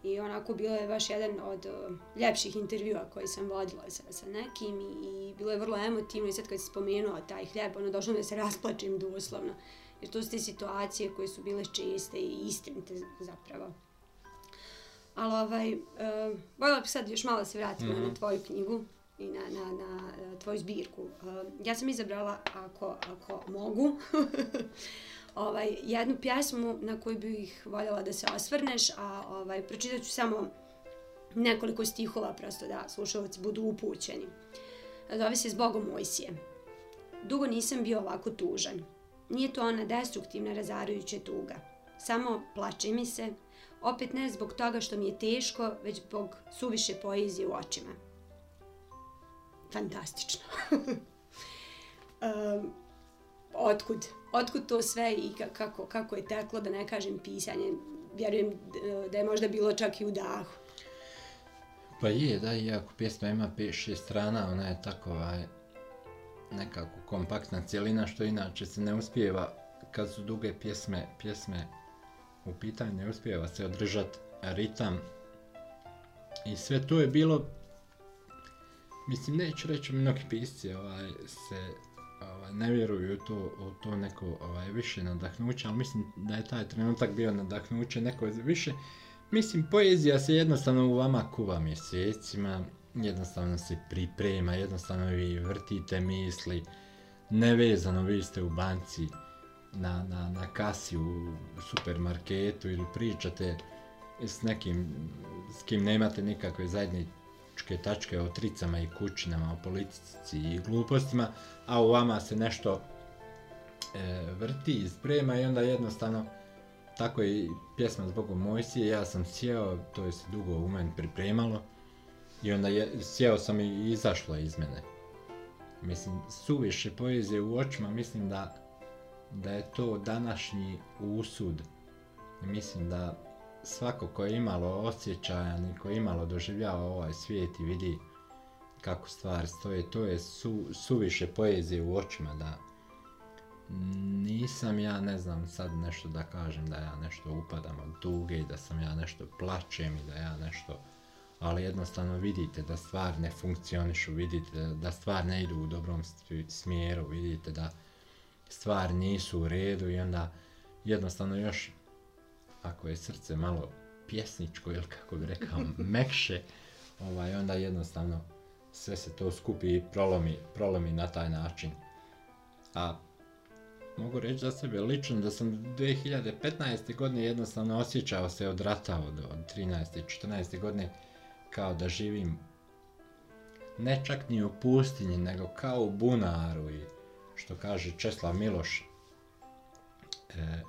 i onako bilo je baš jedan od uh, ljepših intervjua koji sam vodila sa, sa nekim i, i bilo je vrlo emotivno i sad kad si spomenuo taj hljeb, ono došlo da se rasplačim doslovno. Uh, jer to su te situacije koje su bile česte i istinite zapravo. Ali ovaj, uh, voljela bih sad još malo da se vratimo mm -hmm. na mhm. tvoju knjigu i na, na, na eh, tvoju zbirku. Uh, ja sam izabrala, ako, ako mogu, [laughs] ovaj, jednu pjesmu na koju bih voljela da se osvrneš, a ovaj, pročitat ću samo nekoliko stihova prosto da slušalci budu upućeni. Zove se Zbogom Mojsije. Dugo nisam bio ovako tužan nije to ona destruktivna razarujuća tuga. Samo plače mi se, opet ne zbog toga što mi je teško, već zbog suviše poezije u očima. Fantastično. um, [laughs] otkud? Otkud to sve i kako, kako je teklo, da ne kažem pisanje? Vjerujem e, da je možda bilo čak i u dahu. Pa je, da, iako pjesma ima 5-6 strana, ona je tako, ovaj, nekako kompaktna cijelina što inače se ne uspijeva kad su duge pjesme, pjesme u pitanju ne uspijeva se održati ritam i sve to je bilo mislim neću reći mnogi pisci ovaj, se ovaj, ne vjeruju to, u to neko ovaj, više nadahnuće ali mislim da je taj trenutak bio nadahnuće neko više Mislim, poezija se jednostavno u vama kuva mjesecima, jednostavno se priprema, jednostavno vi vrtite misli, nevezano vi ste u banci, na, na, na kasi u supermarketu ili pričate s nekim s kim nemate nikakve zajedničke tačke o tricama i kućinama, o politici i glupostima, a u vama se nešto e, vrti i sprema i onda jednostavno tako i pjesma zbog Mojsije, ja sam sjeo, to je se dugo u meni pripremalo, I onda je, sjeo sam i izašlo iz mene. Mislim, suviše poezije u očima, mislim da, da je to današnji usud. Mislim da svako ko je imalo osjećajan i ko je imalo doživljava ovaj svijet i vidi kako stvari stoje, to je su, suviše poezije u očima da nisam ja ne znam sad nešto da kažem da ja nešto upadam od duge i da sam ja nešto plačem i da ja nešto uh, ali jednostavno vidite da stvar ne funkcionišu, vidite da stvar ne idu u dobrom smjeru, vidite da stvar nisu u redu i onda jednostavno još ako je srce malo pjesničko ili kako bi rekao [laughs] mekše, ovaj, onda jednostavno sve se to skupi i prolomi, prolomi na taj način. A mogu reći za sebe lično da sam 2015. godine jednostavno osjećao se od rata od, od 13. i 14. godine kao da živim ne čak ni u pustinji, nego kao u bunaru i što kaže Česlav Miloš, e,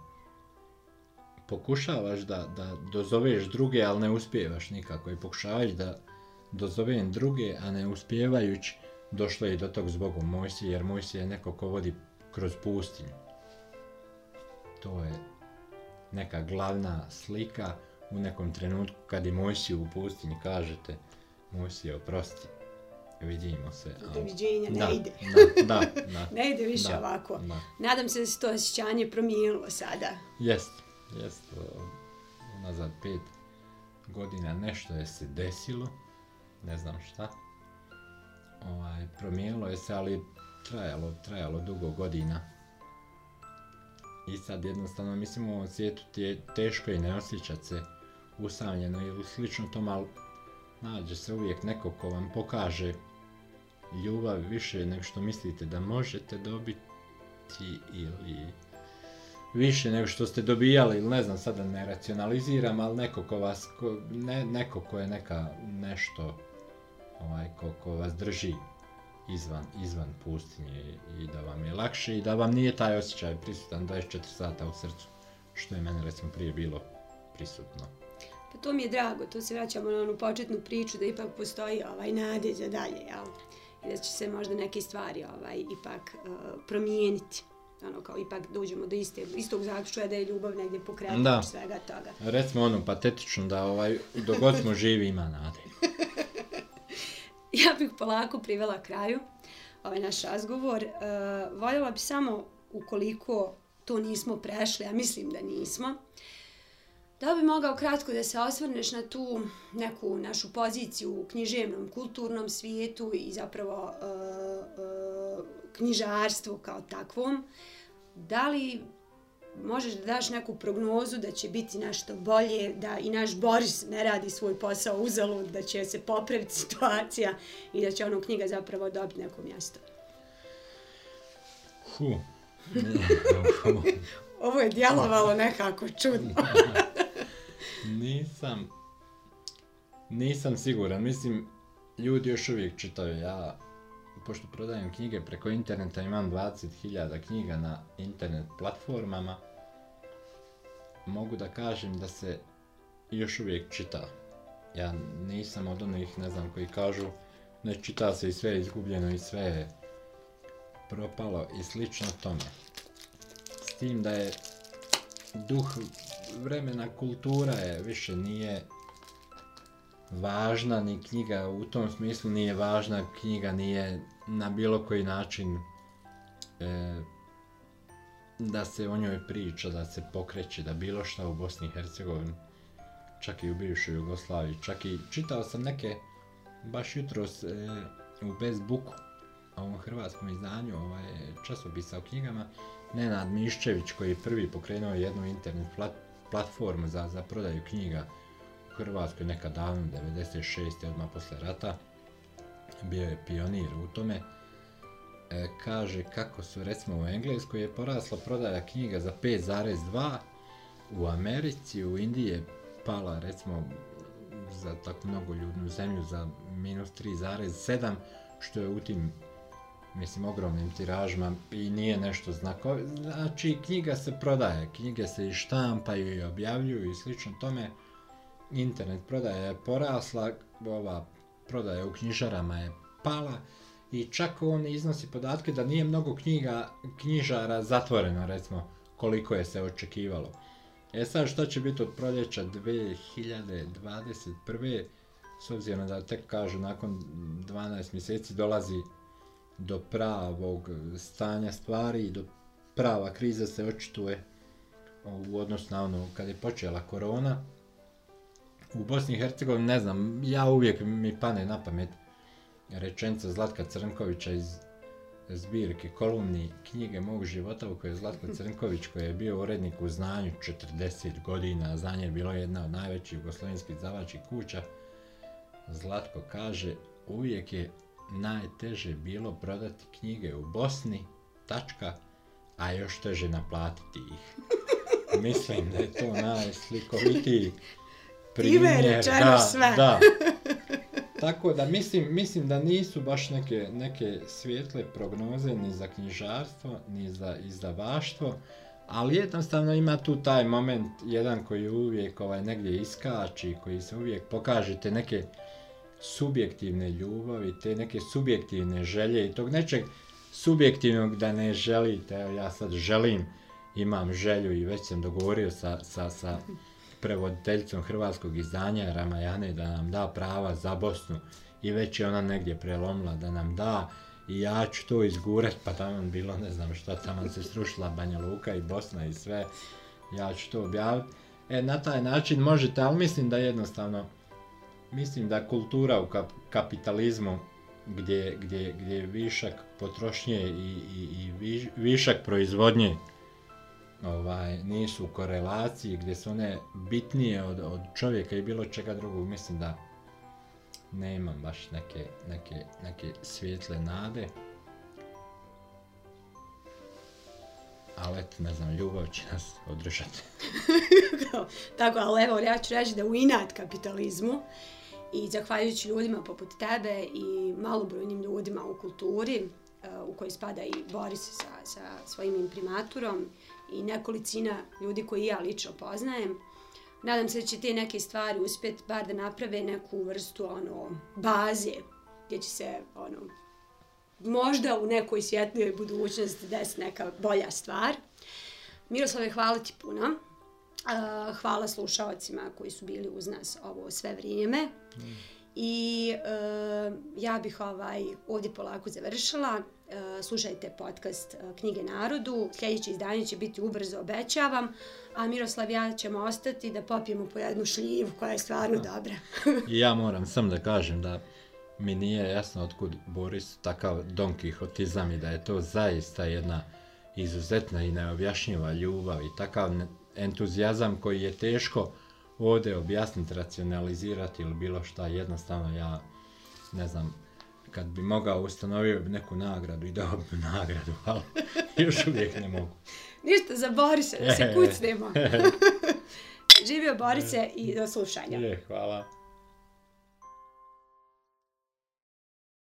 pokušavaš da, da dozoveš druge, ali ne uspijevaš nikako i pokušavaš da dozovem druge, a ne uspijevajući, došlo je do tog zbogu Mojsi, jer Mojsi je neko ko vodi kroz pustinju. To je neka glavna slika. E, u nekom trenutku kad i Mojsiju u pustinji kažete Mojsije oprosti, vidimo se. Ali... Do viđenja, ne da, ide. Da, da, da, [laughs] ne ide više da, ovako. Da. Nadam se da se to osjećanje promijenilo sada. Jest, jest. Nazad pet godina nešto je se desilo, ne znam šta. Ovaj, promijenilo je se, ali trajalo, trajalo dugo godina. I sad jednostavno, mislim, u ovom svijetu ti je teško i ne osjećat se usamljeno ili slično to malo nađe se uvijek neko ko vam pokaže ljubav više nego što mislite da možete dobiti ili više nego što ste dobijali ili ne znam sada ne racionaliziram ali neko ko vas ko, ne, neko ko je neka nešto ovaj, ko, ko vas drži izvan, izvan pustinje i, da vam je lakše i da vam nije taj osjećaj prisutan 24 sata u srcu što je meni recimo prije bilo prisutno to mi je drago, to se vraćamo na onu početnu priču da ipak postoji ovaj nade za dalje, jel? I da će se možda neke stvari ovaj ipak uh, promijeniti. Ono, kao ipak dođemo do iste, istog zaključka da je ljubav negdje pokretna da. svega toga. Recimo ono patetično da ovaj, dogod smo živi ima nade. [laughs] ja bih polako privela kraju ovaj naš razgovor. Uh, voljela bi samo ukoliko to nismo prešli, a mislim da nismo, uh, Da bi mogao kratko da se osvrneš na tu neku našu poziciju u književnom, kulturnom svijetu i zapravo e, e, knjižarstvu kao takvom, da li možeš da daš neku prognozu da će biti nešto bolje, da i naš Boris ne radi svoj posao uzalud, da će se popraviti situacija i da će ono knjiga zapravo dobiti neko mjesto? Huh. [laughs] [laughs] Ovo je djelovalo nekako čudno. [laughs] nisam... Nisam siguran, mislim, ljudi još uvijek čitaju, ja pošto prodajem knjige preko interneta, imam 20.000 knjiga na internet platformama, mogu da kažem da se još uvijek čita. Ja nisam od onih, ne znam, koji kažu ne čita se i sve je izgubljeno i sve je propalo i slično tome. S tim da je duh vremena kultura je više nije važna ni knjiga u tom smislu nije važna knjiga nije na bilo koji način e, da se o njoj priča da se pokreće da bilo šta u Bosni i Hercegovini čak i u bivšoj Jugoslaviji čak i čitao sam neke baš jutro e, u Bezbuku a u hrvatskom izdanju ovaj, časopisa o knjigama Nenad Miščević koji je prvi pokrenuo jednu internet platformu platforma za, za prodaju knjiga u Hrvatskoj nekad davno, 96. odmah posle rata, bio je pionir u tome, e, kaže kako su recimo u Engleskoj je porasla prodaja knjiga za 5,2, u Americi, u Indiji je pala recimo za tako mnogoljudnu zemlju za minus 3,7, što je u tim mislim, ogromnim tiražima i nije nešto znako. Znači, knjiga se prodaje, knjige se i štampaju i objavljuju i slično tome. Internet prodaje je porasla, ova prodaja u knjižarama je pala i čak on iznosi podatke da nije mnogo knjiga, knjižara zatvoreno, recimo, koliko je se očekivalo. E sad, što će biti od proljeća 2021 s obzirom da tek kažu nakon 12 mjeseci dolazi do pravog stanja stvari i do prava kriza se očituje u odnosu na ono kad je počela korona. U Bosni i Hercegovini, ne znam, ja uvijek mi pane na pamet rečenica Zlatka Crnkovića iz zbirke kolumni knjige mog života u kojoj je Zlatko [laughs] Crnković koji je bio urednik u znanju 40 godina, znanje je bilo jedna od najvećih jugoslovenskih zavačih kuća, Zlatko kaže uvijek je najteže bilo prodati knjige u Bosni, tačka, a još teže naplatiti ih. [laughs] Mislim da je to najslikovitiji primjer. Ime da, sve. Da. [laughs] Tako da mislim, mislim da nisu baš neke, neke svijetle prognoze ni za knjižarstvo, ni za izdavaštvo, ali jednostavno ima tu taj moment jedan koji uvijek ovaj, negdje iskači, koji se uvijek pokažete neke... Uh, subjektivne ljubavi, te neke subjektivne želje i tog nečeg subjektivnog da ne želite. Evo ja sad želim, imam želju i već sam dogovorio sa, sa, sa prevoditeljicom hrvatskog izdanja Ramajane da nam da prava za Bosnu i već je ona negdje prelomila da nam da i ja ću to izgurat pa tamo bilo ne znam šta tamo se srušila Banja Luka i Bosna i sve ja ću to objaviti e na taj način možete ali mislim da jednostavno mislim da kultura u kap kapitalizmu gdje, gdje, gdje je višak potrošnje i, i, i viš, višak proizvodnje ovaj, nisu u korelaciji, gdje su one bitnije od, od čovjeka i bilo čega drugog, mislim da ne imam baš neke, neke, neke svjetle nade. Ali eto, ne znam, ljubav će nas održati. [laughs] Tako, ali evo, ja ću reći da u inat kapitalizmu, uh, I zahvaljujući ljudima poput tebe i malobrojnim ljudima u kulturi, e, u kojoj spada i Boris sa, sa svojim imprimaturom i nekolicina ljudi koji ja lično poznajem, nadam se da će te neke stvari uspjeti bar da naprave neku vrstu ono, baze gdje će se ono, možda u nekoj svjetljivoj budućnosti desiti neka bolja stvar. Miroslave, hvala ti puno hvala slušalcima koji su bili uz nas ovo sve vrijeme. Mm. I e, ja bih ovaj ovdje polako završila. E, slušajte podcast e, Knjige narodu. Sljedeći izdanje će biti ubrzo, obećavam. A Miroslav, ja ćemo ostati da popijemo po jednu šljivu koja je stvarno da. dobra. ja moram sam da kažem da mi nije jasno otkud Boris takav donkihotizam i da je to zaista jedna izuzetna i neobjašnjiva ljubav i takav ne, entuzijazam koji je teško ovdje objasniti, racionalizirati ili bilo šta, jednostavno ja ne znam, kad bi mogao ustanovio bi neku nagradu i dao bi nagradu, [laughs] ali još uvijek ne mogu. Ništa, za Borisa, da se [laughs] kucnemo. [laughs] Živio Borice i do slušanja. Je, hvala.